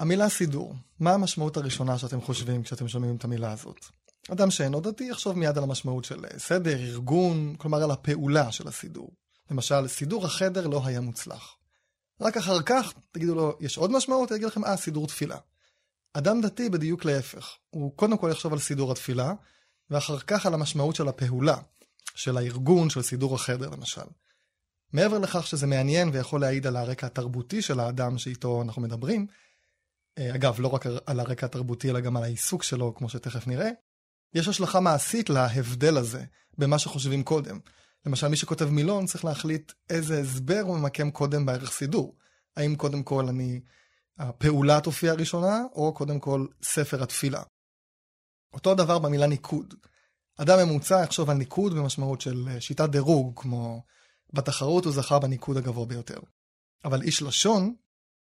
המילה סידור, מה המשמעות הראשונה שאתם חושבים כשאתם שומעים את המילה הזאת? אדם שאינו דתי יחשוב מיד על המשמעות של סדר, ארגון, כלומר על הפעולה של הסידור. למשל, סידור החדר לא היה מוצלח. רק אחר כך תגידו לו, יש עוד משמעות? יגיד לכם, אה, סידור תפילה. אדם דתי בדיוק להפך. הוא קודם כל יחשוב על סידור התפילה, ואחר כך על המשמעות של הפעולה, של הארגון, של סידור החדר למשל. מעבר לכך שזה מעניין ויכול להעיד על הרקע התרבותי של האדם שאיתו אנחנו מדברים, אה, אגב, לא רק על הרקע התרבותי, אלא גם על העיסוק שלו, כמו שתכף נראה, יש השלכה מעשית להבדל הזה במה שחושבים קודם. למשל, מי שכותב מילון צריך להחליט איזה הסבר הוא ממקם קודם בערך סידור. האם קודם כל אני, הפעולה תופיע ראשונה, או קודם כל ספר התפילה. אותו דבר במילה ניקוד. אדם ממוצע יחשוב על ניקוד במשמעות של אה, שיטת דירוג, כמו בתחרות הוא זכה בניקוד הגבוה ביותר. אבל איש לשון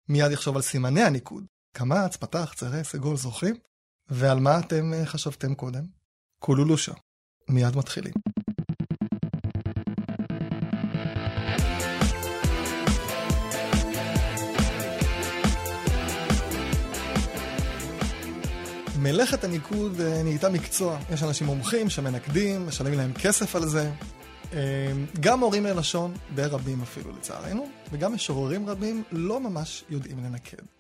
מיד יחשוב על סימני הניקוד. קמץ, פתח, צרה, סגול, זוכרים? ועל מה אתם אה, חשבתם קודם? קולולושה. מיד מתחילים. מלאכת הניקוד אה, נהייתה מקצוע. יש אנשים מומחים שמנקדים, משלמים להם כסף על זה. אה, גם מורים ללשון, די רבים אפילו לצערנו, וגם משוררים רבים לא ממש יודעים לנקד.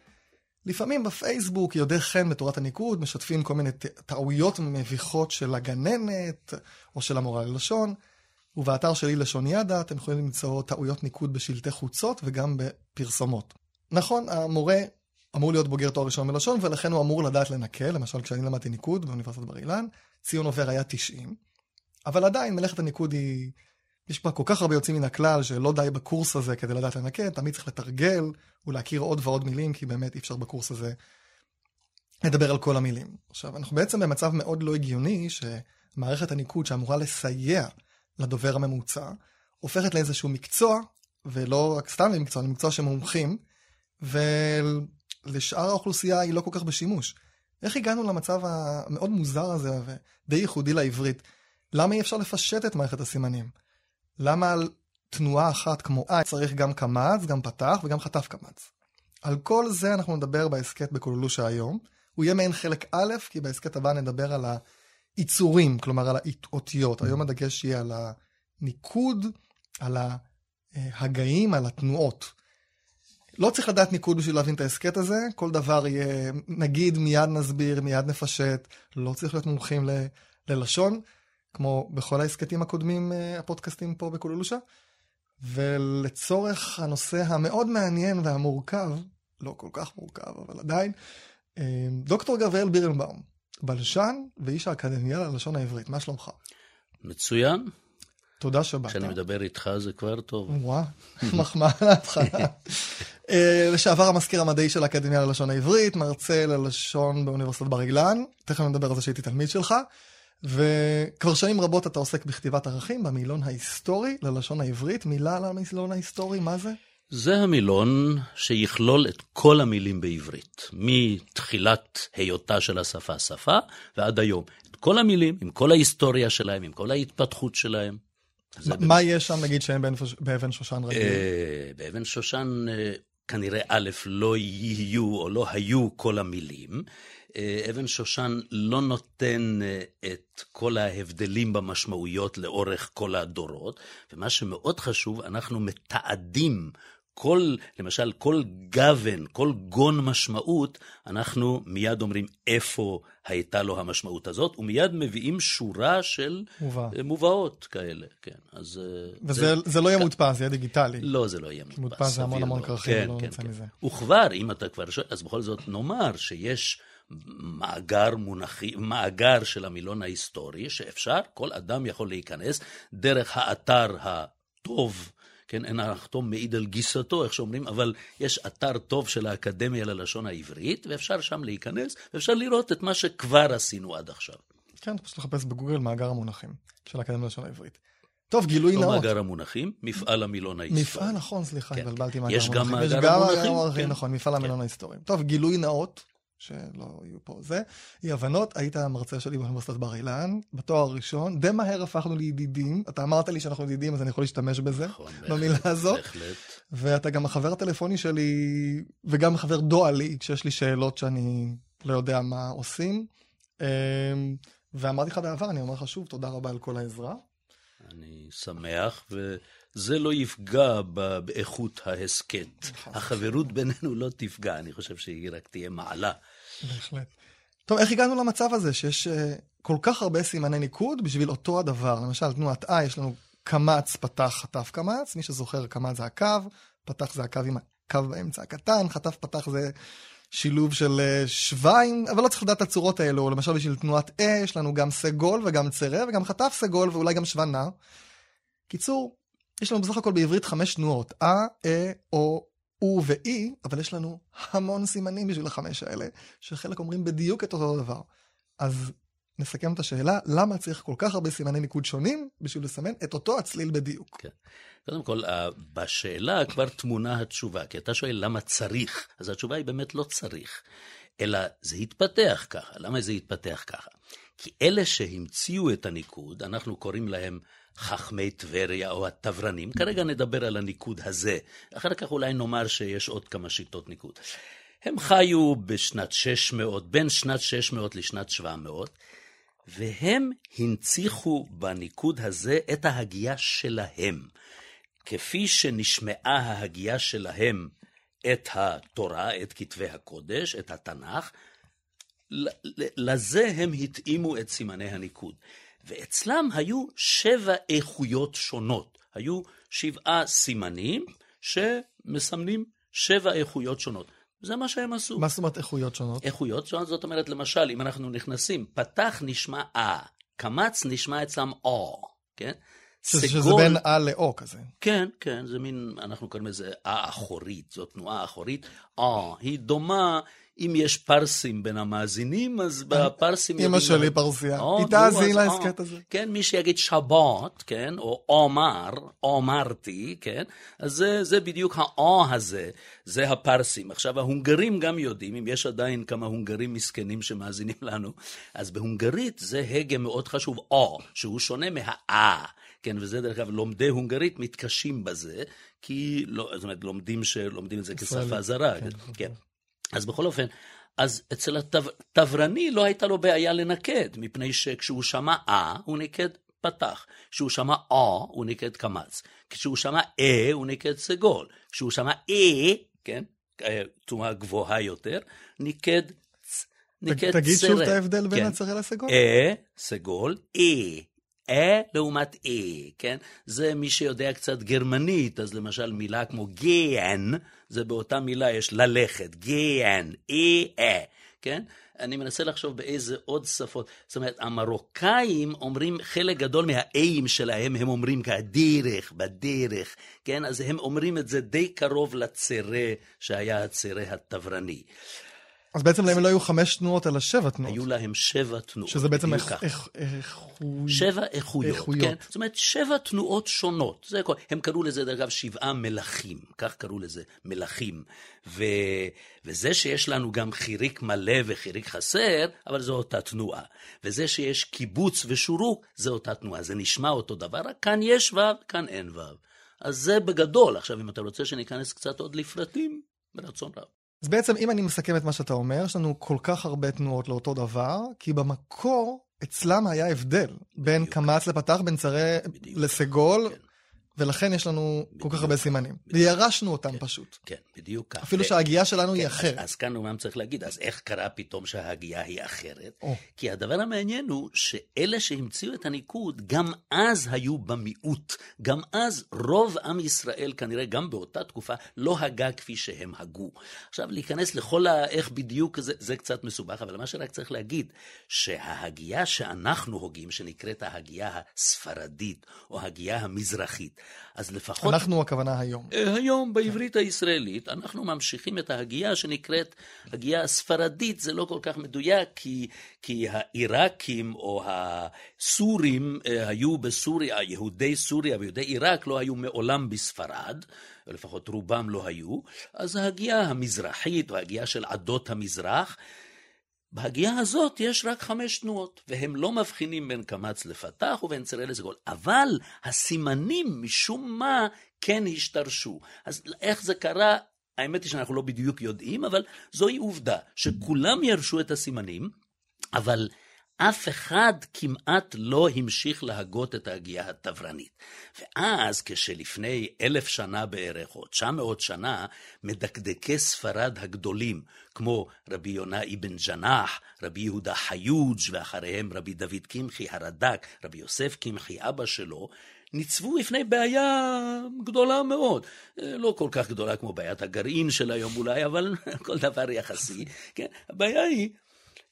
לפעמים בפייסבוק יודעי חן בתורת הניקוד משתפים כל מיני טעויות מביכות של הגננת או של המורה ללשון, ובאתר שלי לשון ידע אתם יכולים למצוא טעויות ניקוד בשלטי חוצות וגם בפרסומות. נכון, המורה אמור להיות בוגר תואר ראשון בלשון, ולכן הוא אמור לדעת לנקה, למשל כשאני למדתי ניקוד באוניברסיטת בר אילן, ציון עובר היה 90, אבל עדיין מלאכת הניקוד היא... יש בה כל כך הרבה יוצאים מן הכלל, שלא די בקורס הזה כדי לדעת לנקה, תמיד צריך לתרגל ולהכיר עוד ועוד מילים, כי באמת אי אפשר בקורס הזה לדבר על כל המילים. עכשיו, אנחנו בעצם במצב מאוד לא הגיוני, שמערכת הניקוד שאמורה לסייע לדובר הממוצע, הופכת לאיזשהו מקצוע, ולא רק סתם למקצוע, למקצוע שמומחים, ולשאר האוכלוסייה היא לא כל כך בשימוש. איך הגענו למצב המאוד מוזר הזה, ודי ייחודי לעברית? למה אי אפשר לפשט את מערכת הסימנים? למה על תנועה אחת כמו I צריך גם קמץ, גם פתח וגם חטף קמץ? על כל זה אנחנו נדבר בהסכת בקולולושה היום. הוא יהיה מעין חלק א', כי בהסכת הבא נדבר על העיצורים, כלומר על האותיות. היום הדגש יהיה על הניקוד, על ההגאים, על התנועות. לא צריך לדעת ניקוד בשביל להבין את ההסכת הזה, כל דבר יהיה, נגיד, מיד נסביר, מיד נפשט, לא צריך להיות מומחים ל, ללשון. כמו בכל ההסכתים הקודמים, אה, הפודקאסטים פה בקולולושה. ולצורך הנושא המאוד מעניין והמורכב, לא כל כך מורכב, אבל עדיין, אה, דוקטור גבריאל בירנבאום, בלשן ואיש האקדמיה ללשון העברית, מה שלומך? מצוין. תודה שבאת. כשאני מדבר איתך זה כבר טוב. וואו, מחמאה להתחלה. אה, לשעבר המזכיר המדעי של האקדמיה ללשון העברית, מרצה ללשון באוניברסיטת בר אילן, תכף נדבר על זה שהייתי תלמיד שלך. וכבר שנים רבות אתה עוסק בכתיבת ערכים במילון ההיסטורי ללשון העברית. מילה על המילון ההיסטורי, מה זה? זה המילון שיכלול את כל המילים בעברית, מתחילת היותה של השפה שפה ועד היום. את כל המילים, עם כל ההיסטוריה שלהם, עם כל ההתפתחות שלהם. מה יש שם, נגיד, שאין באבן שושן רגיל? אה, באבן שושן אה, כנראה א', לא יהיו או לא היו כל המילים. אה, אבן שושן לא נותן אה, את כל ההבדלים במשמעויות לאורך כל הדורות, ומה שמאוד חשוב, אנחנו מתעדים כל, למשל, כל גוון, כל גון משמעות, אנחנו מיד אומרים איפה הייתה לו המשמעות הזאת, ומיד מביאים שורה של מובא. אה, מובאות כאלה, כן. אז... וזה זה, זה לא יהיה מודפס, זה יהיה דיגיטלי. לא, זה לא יהיה מודפס. מודפס זה המון המון כרכים, כן, לא כן, כן. מזה. וכבר, אם אתה כבר שואל, אז בכל זאת נאמר שיש... מאגר מונחי, מאגר של המילון ההיסטורי, שאפשר, כל אדם יכול להיכנס דרך האתר הטוב, כן, אין הנחתום מעיד על גיסתו, איך שאומרים, אבל יש אתר טוב של האקדמיה ללשון העברית, ואפשר שם להיכנס, ואפשר לראות את מה שכבר עשינו עד עכשיו. כן, פשוט לחפש בגוגל מאגר המונחים של האקדמיה ללשון העברית. טוב, גילוי לא נאות. לא מאגר המונחים, מפעל המילון ההיסטורי. מפעל, נכון, סליחה, כן. התבלבלתי מאגר המונחים. יש גם מאגר המונחים. כן. נכון, מפעל המילון כן. ההיסטורי. טוב, גילוי נאות, שלא יהיו פה זה. אי הבנות, היית המרצה שלי באוניברסיטת בר אילן, בתואר הראשון, די מהר הפכנו לידידים. אתה אמרת לי שאנחנו ידידים, אז אני יכול להשתמש בזה, נכון, במילה בהחלט, הזאת. בהחלט. ואתה גם החבר הטלפוני שלי, וגם חבר דואלי, כשיש לי שאלות שאני לא יודע מה עושים. אמ, ואמרתי לך בעבר, אני אומר לך שוב, תודה רבה על כל העזרה. אני שמח, וזה לא יפגע באיכות ההסכת. החברות בינינו לא תפגע, אני חושב שהיא רק תהיה מעלה. בהחלט. טוב, איך הגענו למצב הזה שיש uh, כל כך הרבה סימני ניקוד בשביל אותו הדבר? למשל, תנועת I, יש לנו קמץ, פתח, חטף קמץ, מי שזוכר, קמץ זה הקו, פתח זה הקו עם הקו באמצע הקטן, חטף, פתח זה שילוב של uh, שביים, אבל לא צריך לדעת את הצורות האלו, למשל בשביל תנועת A, יש לנו גם סגול וגם צרה, וגם חטף סגול ואולי גם שוון נע. קיצור, יש לנו בסך הכל בעברית חמש תנועות, A, E, O, U ו-E, אבל יש לנו המון סימנים בשביל החמש האלה, שחלק אומרים בדיוק את אותו דבר. אז נסכם את השאלה, למה צריך כל כך הרבה סימני ניקוד שונים בשביל לסמן את אותו הצליל בדיוק? קודם כל, אה, בשאלה כבר טמונה התשובה, כי אתה שואל למה צריך, אז התשובה היא באמת לא צריך, אלא זה התפתח ככה. למה זה התפתח ככה? כי אלה שהמציאו את הניקוד, אנחנו קוראים להם חכמי טבריה או הטברנים, כרגע נדבר על הניקוד הזה, אחר כך אולי נאמר שיש עוד כמה שיטות ניקוד. הם חיו בשנת 600, בין שנת 600 לשנת 700, והם הנציחו בניקוד הזה את ההגייה שלהם. כפי שנשמעה ההגייה שלהם את התורה, את כתבי הקודש, את התנ"ך, לזה הם התאימו את סימני הניקוד. ואצלם היו שבע איכויות שונות. היו שבעה סימנים שמסמנים שבע איכויות שונות. זה מה שהם עשו. מה זאת אומרת איכויות שונות? איכויות שונות, זאת אומרת, למשל, אם אנחנו נכנסים, פתח נשמע אה, קמץ נשמע אצלם או, כן? שזה, שזה בין א לאו כזה. כן, כן, זה מין, אנחנו קוראים לזה אה אחורית, זאת תנועה אחורית. אה, היא דומה, אם יש פרסים בין המאזינים, אז בפרסים... אמא שלי פרסיה, או, היא תאזין אז, להסכת אה, הזה. כן, מי שיגיד שבת, כן, או אומר, אומרתי, כן, אז זה, זה בדיוק האו הזה, זה הפרסים. עכשיו, ההונגרים גם יודעים, אם יש עדיין כמה הונגרים מסכנים שמאזינים לנו, אז בהונגרית זה הגה מאוד חשוב, או, שהוא שונה מהאה. כן, וזה דרך אגב, לומדי הונגרית מתקשים בזה, כי לא, זאת אומרת, לומדים, שלומדים את זה כשפה זרה. כן, כן, כן. אז בכל אופן, אז אצל הטברני לא הייתה לו בעיה לנקד, מפני שכשהוא שמע אה, הוא ניקד פתח. כשהוא שמע אה, הוא ניקד קמץ. כשהוא שמע אה, הוא ניקד סגול. כשהוא שמע אה, כן, אה, תנועה גבוהה יותר, ניקד צ- ניקד תגיד שוב. את ההבדל בין כן. הצרה לסגול. אה, סגול, אה. אה לעומת אה, כן? זה מי שיודע קצת גרמנית, אז למשל מילה כמו גן, זה באותה מילה יש ללכת, גן, אה, אה, כן? אני מנסה לחשוב באיזה עוד שפות. זאת אומרת, המרוקאים אומרים, חלק גדול מהאיים שלהם, הם אומרים כדרך, בדרך, כן? אז הם אומרים את זה די קרוב לצרה שהיה הצרה הטברני. אז בעצם להם לא היו חמש תנועות, אלא שבע תנועות. היו להם שבע תנועות. שזה בעצם איכות... שבע איכויות, איכויות. כן? זאת אומרת, שבע תנועות שונות. זה. הם קראו לזה, דרך אגב, שבעה מלכים. כך קראו לזה, מלכים. ו... וזה שיש לנו גם חיריק מלא וחיריק חסר, אבל זו אותה תנועה. וזה שיש קיבוץ ושורוק, זו אותה תנועה. זה נשמע אותו דבר, רק כאן יש ו', כאן אין ו'. אז זה בגדול. עכשיו, אם אתה רוצה שניכנס קצת עוד לפרטים, ברצון רב. אז בעצם, אם אני מסכם את מה שאתה אומר, יש לנו כל כך הרבה תנועות לאותו דבר, כי במקור אצלם היה הבדל בין בדיוק. קמץ לפתח, בין בדיוק. לסגול, כן. ולכן יש לנו כל כך הרבה. סימנים. וירשנו אותם כן. פשוט. כן, בדיוק כך. אפילו ו- שההגייה שלנו היא כן, אחרת. אז, אז כאן אומנם צריך להגיד, אז איך קרה פתאום שההגייה היא אחרת? או. כי הדבר המעניין הוא שאלה שהמציאו את הניקוד, גם אז היו במיעוט. גם אז רוב עם ישראל, כנראה גם באותה תקופה, לא הגה כפי שהם הגו. עכשיו, להיכנס לכל ה... איך בדיוק זה, זה קצת מסובך, אבל מה שרק צריך להגיד, שההגייה שאנחנו הוגים, שנקראת ההגייה הספרדית, או ההגייה המזרחית, אז לפחות... אנחנו הכוונה היום. אה, היום בעברית הישראלית אנחנו ממשיכים את ההגייה שנקראת הגייה הספרדית, זה לא כל כך מדויק, כי, כי העיראקים או הסורים אה, היו בסוריה, יהודי סוריה ויהודי עיראק לא היו מעולם בספרד, לפחות רובם לא היו, אז ההגייה המזרחית או ההגייה של עדות המזרח, בהגייה הזאת יש רק חמש תנועות, והם לא מבחינים בין קמץ לפתח ובין צירה לסגול. אבל הסימנים משום מה כן השתרשו. אז איך זה קרה? האמת היא שאנחנו לא בדיוק יודעים, אבל זוהי עובדה, שכולם ירשו את הסימנים, אבל אף אחד כמעט לא המשיך להגות את ההגייה התברנית. ואז כשלפני אלף שנה בערך, או תשע מאות שנה, מדקדקי ספרד הגדולים, כמו רבי יונה אבן ג'נח, רבי יהודה חיוג' ואחריהם רבי דוד קמחי הרד"ק, רבי יוסף קמחי אבא שלו, ניצבו בפני בעיה גדולה מאוד. לא כל כך גדולה כמו בעיית הגרעין של היום אולי, אבל כל דבר יחסי. כן? הבעיה היא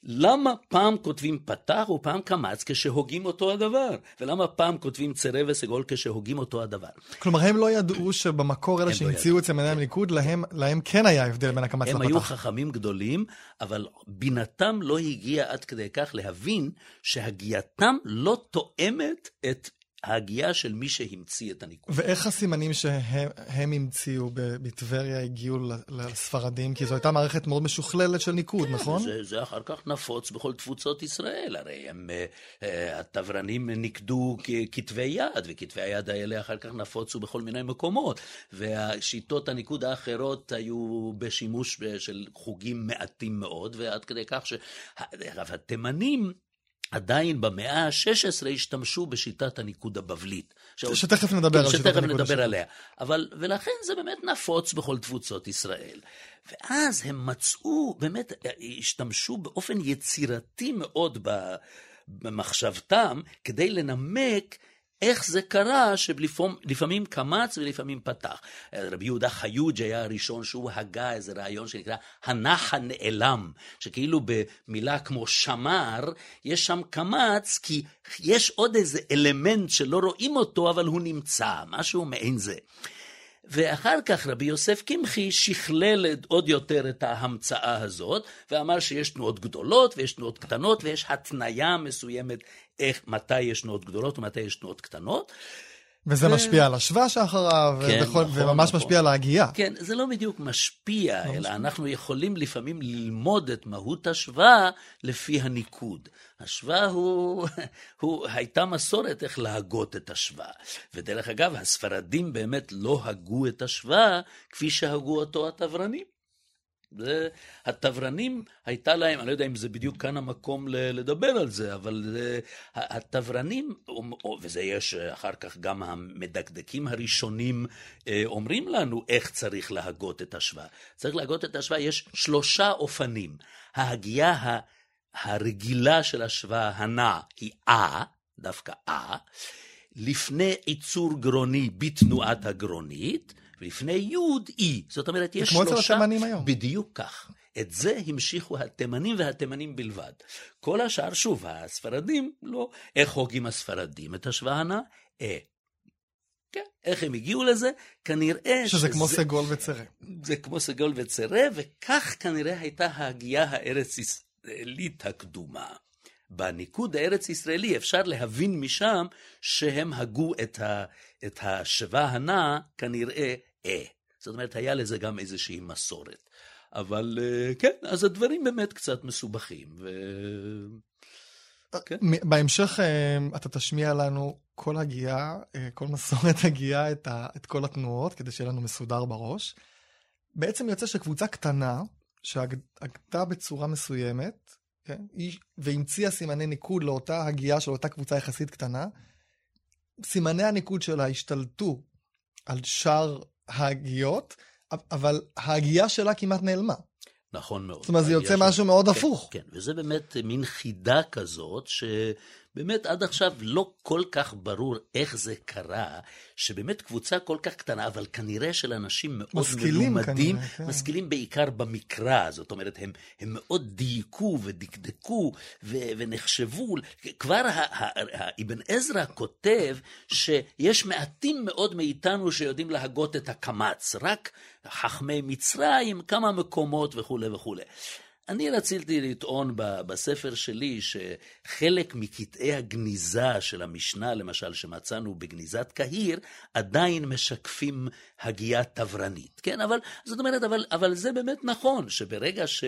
למה פעם כותבים פתח ופעם קמץ כשהוגים אותו הדבר? ולמה פעם כותבים צרה וסגול כשהוגים אותו הדבר? כלומר, הם לא ידעו שבמקור אלה לא שהמציאו את סימני הליכוד, להם, להם כן היה הבדל בין הקמץ לפתח. הם היו חכמים גדולים, אבל בינתם לא הגיעה עד כדי כך להבין שהגייתם לא תואמת את ההגייה של מי שהמציא את הניקוד. ואיך הסימנים שהם המציאו בטבריה הגיעו לספרדים? כי זו הייתה מערכת מאוד משוכללת של ניקוד, כן, נכון? זה, זה אחר כך נפוץ בכל תפוצות ישראל, הרי הם, התברנים ניקדו כתבי יד, וכתבי היד האלה אחר כך נפוצו בכל מיני מקומות, והשיטות הניקוד האחרות היו בשימוש של חוגים מעטים מאוד, ועד כדי כך שהתימנים... עדיין במאה ה-16 השתמשו בשיטת הניקוד הבבלית. שתכף נדבר כן, על שיטת הניקוד. שתכף נדבר עליה. אבל, ולכן זה באמת נפוץ בכל תפוצות ישראל. ואז הם מצאו, באמת, השתמשו באופן יצירתי מאוד במחשבתם, כדי לנמק איך זה קרה שלפעמים קמץ ולפעמים פתח. רבי יהודה חיוג' היה הראשון שהוא הגה איזה רעיון שנקרא הנח הנעלם, שכאילו במילה כמו שמר, יש שם קמץ כי יש עוד איזה אלמנט שלא רואים אותו אבל הוא נמצא, משהו מעין זה. ואחר כך רבי יוסף קמחי שכלל עוד יותר את ההמצאה הזאת, ואמר שיש תנועות גדולות ויש תנועות קטנות ויש התניה מסוימת איך, מתי יש תנועות גדולות ומתי יש תנועות קטנות. וזה ו... משפיע על השווה שאחריו, כן, ובכל, נכון, וממש נכון. משפיע על ההגייה. כן, זה לא בדיוק משפיע, לא אלא משפיע. אנחנו יכולים לפעמים ללמוד את מהות השווה לפי הניקוד. השווה הוא, הוא, הייתה מסורת איך להגות את השווה. ודרך אגב, הספרדים באמת לא הגו את השווה כפי שהגו אותו התברנים. זה, התברנים הייתה להם, אני לא יודע אם זה בדיוק כאן המקום לדבר על זה, אבל זה, התברנים, וזה יש אחר כך גם המדקדקים הראשונים אה, אומרים לנו איך צריך להגות את השוואה. צריך להגות את השוואה, יש שלושה אופנים. ההגייה הרגילה של השוואה הנע היא אה, דווקא אה, לפני עיצור גרוני בתנועת הגרונית, ולפני י' אי. זאת אומרת, יש שלושה... כמו אצל התימנים היום. בדיוק כך. את זה המשיכו התימנים והתימנים בלבד. כל השאר, שוב, הספרדים, לא. איך הוגים הספרדים את השוואה הנע? אה. כן, איך הם הגיעו לזה? כנראה שזה... שזה כמו סגול וצרה. זה כמו סגול וצרה, וכך כנראה הייתה ההגייה הארץ-ישראלית הקדומה. בניקוד הארץ-ישראלי אפשר להבין משם שהם הגו את, ה, את השווה הנע כנראה אה. זאת אומרת, היה לזה גם איזושהי מסורת. אבל אה, כן, אז הדברים באמת קצת מסובכים. ו... כן. בהמשך אה, אתה תשמיע לנו כל הגייה, אה, כל מסורת הגייה, את, ה, את כל התנועות, כדי שיהיה לנו מסודר בראש. בעצם יוצא שקבוצה קטנה, שהגתה בצורה מסוימת, כן, והמציאה סימני ניקוד לאותה הגייה של אותה קבוצה יחסית קטנה, סימני הניקוד שלה השתלטו על שאר ההגיות, אבל ההגייה שלה כמעט נעלמה. נכון מאוד. זאת אומרת, זה יוצא משהו מאוד כן, הפוך. כן, וזה באמת מין חידה כזאת, שבאמת עד עכשיו לא כל כך ברור איך זה קרה, שבאמת קבוצה כל כך קטנה, אבל כנראה של אנשים מאוד משכילים מלומדים, כנראה, כן. משכילים בעיקר במקרא, זאת אומרת, הם, הם מאוד דייקו ודקדקו ו, ונחשבו, כבר אבן עזרא כותב שיש מעטים מאוד מאיתנו שיודעים להגות את הקמץ, רק חכמי מצרים, כמה מקומות וכולי וכולי. אני רציתי לטעון בספר שלי שחלק מקטעי הגניזה של המשנה, למשל, שמצאנו בגניזת קהיר, עדיין משקפים הגייה תברנית, כן? אבל, זאת אומרת, אבל, אבל זה באמת נכון, שברגע ש...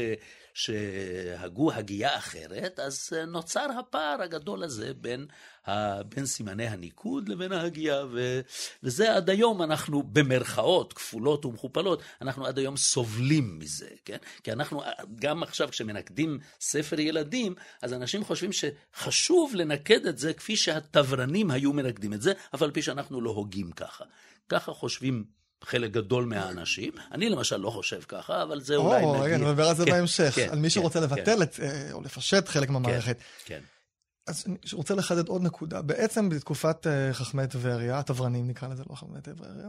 שהגו הגייה אחרת, אז נוצר הפער הגדול הזה בין, ה, בין סימני הניקוד לבין ההגייה, ו, וזה עד היום אנחנו במרכאות כפולות ומכופלות, אנחנו עד היום סובלים מזה, כן? כי אנחנו, גם עכשיו כשמנקדים ספר ילדים, אז אנשים חושבים שחשוב לנקד את זה כפי שהתברנים היו מנקדים את זה, אבל פי שאנחנו לא הוגים ככה. ככה חושבים חלק גדול מהאנשים. אני למשל לא חושב ככה, אבל זה אולי או, נגיד... רגע, נדבר על זה כן, בהמשך. כן, על מי כן, שרוצה כן, לבטל את, אה, או לפשט חלק מהמערכת. כן, אז אני רוצה לחדד עוד נקודה. בעצם בתקופת אה, חכמי טבריה, התברנים נקרא לזה, לא חכמי טבריה,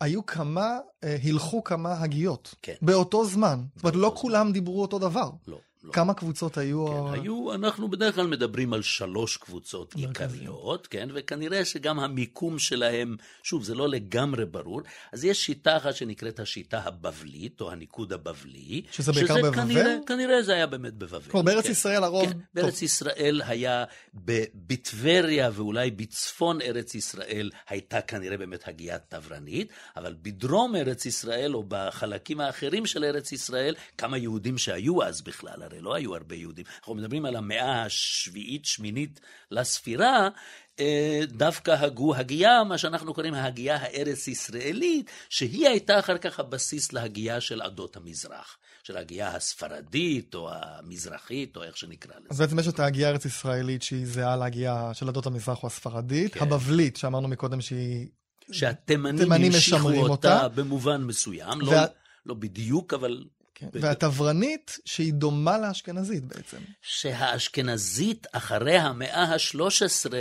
היו כמה, אה, הילכו כמה הגיות. כן. באותו זמן. זאת אומרת, לא כולם דיברו אותו דבר. לא. לא. כמה קבוצות היו? כן, היו, אנחנו בדרך כלל מדברים על שלוש קבוצות. עיקריות, כן, וכנראה שגם המיקום שלהם, שוב, זה לא לגמרי ברור, אז יש שיטה אחת שנקראת השיטה הבבלית, או הניקוד הבבלי. שזה בעיקר שזה בבבל? כנראה, כנראה זה היה באמת בבבל. כלומר, בארץ כן. ישראל הרוב... כן, בארץ ישראל היה, בטבריה ואולי בצפון ארץ ישראל הייתה כנראה באמת הגייה תברנית, אבל בדרום ארץ ישראל או בחלקים האחרים של ארץ ישראל, כמה יהודים שהיו אז בכלל, הרי לא היו הרבה יהודים. אנחנו מדברים על המאה השביעית, שמינית לספירה, אה, דווקא הגו הגייה, מה שאנחנו קוראים ההגייה הארץ-ישראלית, שהיא הייתה אחר כך הבסיס להגייה של עדות המזרח, של ההגייה הספרדית או המזרחית, או איך שנקרא לזה. אז בעצם יש את ההגייה הארץ-ישראלית שהיא זהה להגייה של עדות המזרח או הספרדית, כן. הבבלית שאמרנו מקודם שהיא... שהתימנים תימנים המשיכו אותה אותה. במובן מסוים, לא, וה- לא בדיוק, אבל... כן. והתברנית שהיא דומה לאשכנזית בעצם. שהאשכנזית אחרי המאה ה-13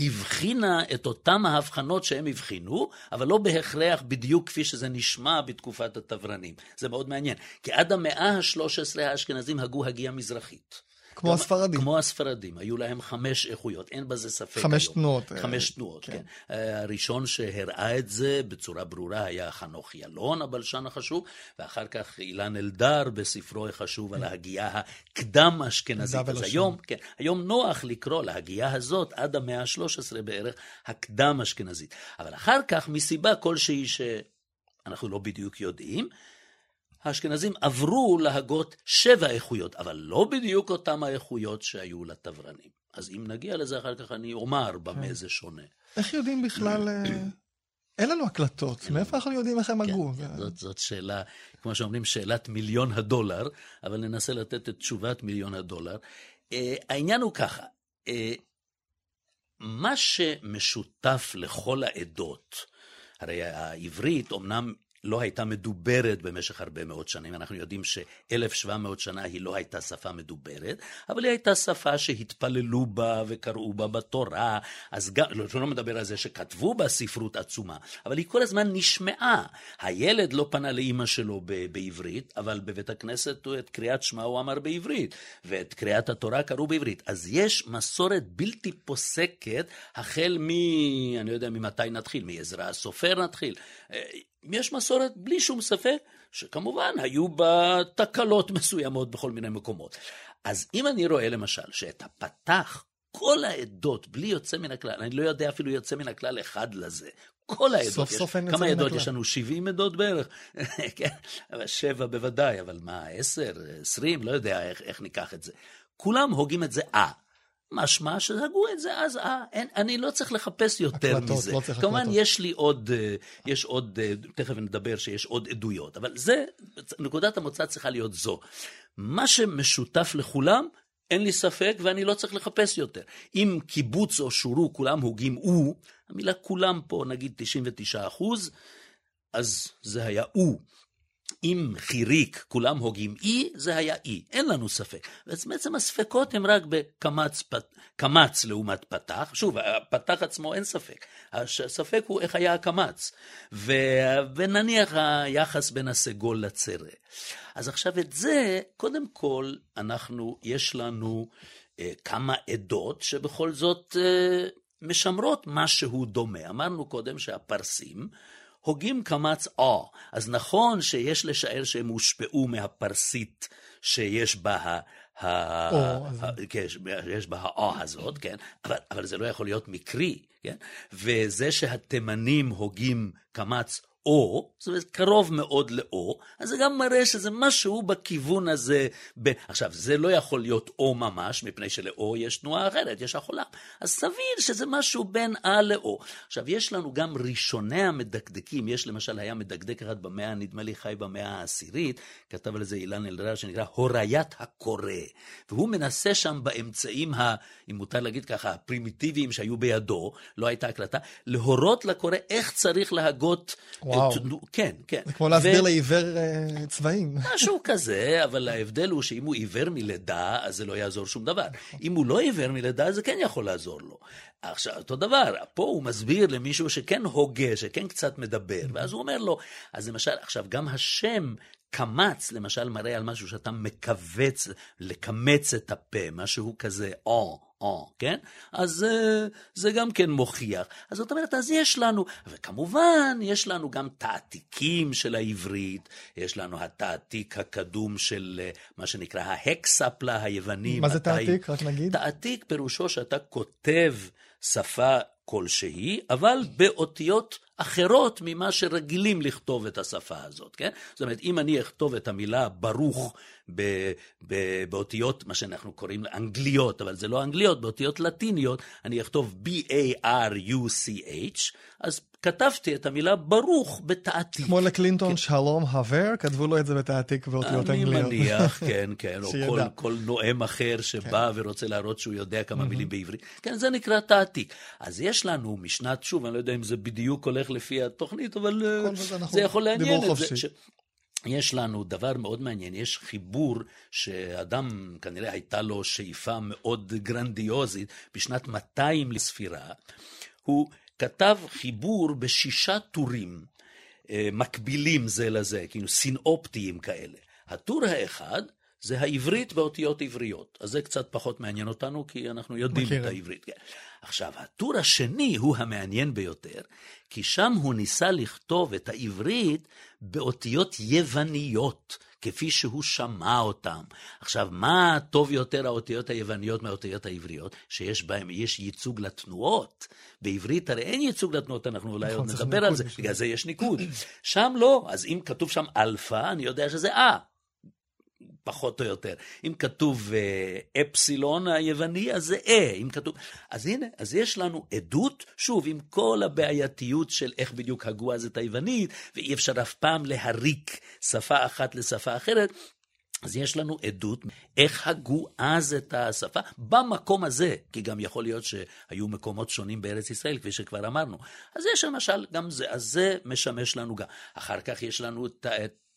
הבחינה את אותם ההבחנות שהם הבחינו, אבל לא בהכרח בדיוק כפי שזה נשמע בתקופת התברנים. זה מאוד מעניין, כי עד המאה ה-13 האשכנזים הגו הגייה מזרחית. כמו גם- הספרדים. כמו הספרדים, היו להם חמש איכויות, אין בזה ספק חמש היום. תנועות, אה, חמש תנועות, כן. כן. אה, הראשון שהראה את זה בצורה ברורה היה חנוך ילון, הבלשן החשוב, ואחר כך אילן אלדר בספרו החשוב על ההגייה הקדם-אשכנזית. עדה אז. היום, כן, היום נוח לקרוא להגייה הזאת עד המאה ה-13 בערך הקדם-אשכנזית. אבל אחר כך, מסיבה כלשהי שאנחנו לא בדיוק יודעים, האשכנזים עברו להגות שבע איכויות, אבל לא בדיוק אותם האיכויות שהיו לתברנים. אז אם נגיע לזה אחר כך, אני אומר במה כן. זה שונה. איך יודעים בכלל... אה, אין לנו הקלטות, מאיפה אנחנו יודעים איך הם כן, הגו? כן, זה- זאת, שאלה, כמו שאומרים, שאלת מיליון הדולר, אבל ננסה לתת את תשובת מיליון הדולר. Uh, העניין הוא ככה, uh, מה שמשותף לכל העדות, הרי העברית אומנם לא הייתה מדוברת במשך הרבה מאוד שנים, אנחנו יודעים ש-1700 שנה היא לא הייתה שפה מדוברת, אבל היא הייתה שפה שהתפללו בה וקראו בה בתורה, אז גם, לא, לא מדבר על זה שכתבו בה ספרות עצומה, אבל היא כל הזמן נשמעה. הילד לא פנה לאימא שלו ב- בעברית, אבל בבית הכנסת את קריאת שמע הוא אמר בעברית, ואת קריאת התורה קראו בעברית. אז יש מסורת בלתי פוסקת, החל מ... אני לא יודע ממתי נתחיל, מעזרא הסופר נתחיל. יש מסורת בלי שום ספק, שכמובן היו בה תקלות מסוימות בכל מיני מקומות. אז אם אני רואה למשל שאת הפתח, כל העדות, בלי יוצא מן הכלל, אני לא יודע אפילו יוצא מן הכלל אחד לזה. כל העדות, סוף יש, סוף אין כמה עדות. יש לנו? 70 עדות בערך. כן, אבל שבע בוודאי, אבל מה, עשר, עשרים, לא יודע איך, איך ניקח את זה. כולם הוגים את זה אה. משמע שהגו את זה אז אה, אין, אני לא צריך לחפש יותר הקלטות, מזה. לא צריך כמובן, הקלטות. יש לי עוד, אה, יש עוד, אה, תכף נדבר שיש עוד עדויות, אבל זה, נקודת המוצא צריכה להיות זו. מה שמשותף לכולם, אין לי ספק ואני לא צריך לחפש יותר. אם קיבוץ או שורו כולם הוגים הוא, המילה כולם פה נגיד 99 אחוז, אז זה היה הוא. אם חיריק כולם הוגים אי, זה היה אי, אין לנו ספק. אז בעצם הספקות הם רק בקמץ פת- קמץ לעומת פתח. שוב, הפתח עצמו אין ספק. הספק הוא איך היה הקמץ. ו... ונניח היחס בין הסגול לצרה. אז עכשיו את זה, קודם כל, אנחנו, יש לנו אה, כמה עדות שבכל זאת אה, משמרות משהו דומה. אמרנו קודם שהפרסים, הוגים קמץ אה. אז נכון שיש לשער שהם הושפעו מהפרסית שיש בה ה... או, כן, יש בה האה הזאת, כן? אבל, אבל זה לא יכול להיות מקרי, כן? וזה שהתימנים הוגים קמץ או, זאת אומרת, קרוב מאוד לאו, אז זה גם מראה שזה משהו בכיוון הזה. ב... עכשיו, זה לא יכול להיות או ממש, מפני שלאו יש תנועה אחרת, יש החולה. אז סביר שזה משהו בין א לאו. עכשיו, יש לנו גם ראשוני המדקדקים, יש למשל, היה מדקדק אחד במאה, נדמה לי חי במאה העשירית, כתב על זה אילן אלדרד, שנקרא הוריית הקורא. והוא מנסה שם באמצעים, ה, אם מותר להגיד ככה, הפרימיטיביים שהיו בידו, לא הייתה הקלטה, להורות לקורא איך צריך להגות. וואו. כן, כן. זה כמו להסביר לעיוור uh, צבעים. משהו כזה, אבל ההבדל הוא שאם הוא עיוור מלידה, אז זה לא יעזור שום דבר. אם הוא לא עיוור מלידה, זה כן יכול לעזור לו. עכשיו, אותו דבר, פה הוא מסביר למישהו שכן הוגה, שכן קצת מדבר, ואז הוא אומר לו, אז למשל, עכשיו, גם השם קמץ, למשל, מראה על משהו שאתה מכווץ, לקמץ את הפה, משהו כזה, או. או, כן? אז uh, זה גם כן מוכיח. אז זאת אומרת, אז יש לנו, וכמובן, יש לנו גם תעתיקים של העברית, יש לנו התעתיק הקדום של uh, מה שנקרא ההקספלה היווני. מה זה תעתיק? רק נגיד. תעתיק פירושו שאתה כותב שפה כלשהי, אבל באותיות אחרות ממה שרגילים לכתוב את השפה הזאת, כן? זאת אומרת, אם אני אכתוב את המילה ברוך ב- ב- באותיות, מה שאנחנו קוראים אנגליות, אבל זה לא אנגליות, באותיות לטיניות, אני אכתוב B-A-R-U-C-H, אז כתבתי את המילה ברוך בתעתיק. כמו לקלינטון כן. שלום הבר, כתבו לו את זה בתעתיק באותיות אני אנגליות. אני מניח, כן, כן, או כל. כל נואם אחר שבא כן. ורוצה להראות שהוא יודע כמה מילים בעברית. כן, זה נקרא תעתיק. אז יש לנו משנת, שוב, אני לא יודע אם זה בדיוק הולך לפי התוכנית, אבל אה, זה אנחנו זה יכול לעניין את זה. יש לנו דבר מאוד מעניין, יש חיבור שאדם, כנראה הייתה לו שאיפה מאוד גרנדיוזית, בשנת 200 לספירה, הוא כתב חיבור בשישה טורים אה, מקבילים זה לזה, כאילו סינאופטיים כאלה. הטור האחד זה העברית באותיות עבריות, אז זה קצת פחות מעניין אותנו, כי אנחנו יודעים מכירים. את העברית. כן. עכשיו, הטור השני הוא המעניין ביותר, כי שם הוא ניסה לכתוב את העברית באותיות יווניות, כפי שהוא שמע אותם. עכשיו, מה טוב יותר האותיות היווניות מהאותיות העבריות? שיש בהן, יש ייצוג לתנועות. בעברית הרי אין ייצוג לתנועות, אנחנו אולי נכון, עוד נדבר על זה, בשביל בגלל זה יש ניקוד. שם לא, אז אם כתוב שם אלפא, אני יודע שזה אה. פחות או יותר. אם כתוב אה, אפסילון היווני, אז זה אה, אם כתוב... אז הנה, אז יש לנו עדות, שוב, עם כל הבעייתיות של איך בדיוק הגו אז את היוונית, ואי אפשר אף פעם להריק שפה אחת לשפה אחרת. אז יש לנו עדות איך הגו אז את השפה במקום הזה, כי גם יכול להיות שהיו מקומות שונים בארץ ישראל, כפי שכבר אמרנו. אז יש למשל גם זה, אז זה משמש לנו גם. אחר כך יש לנו את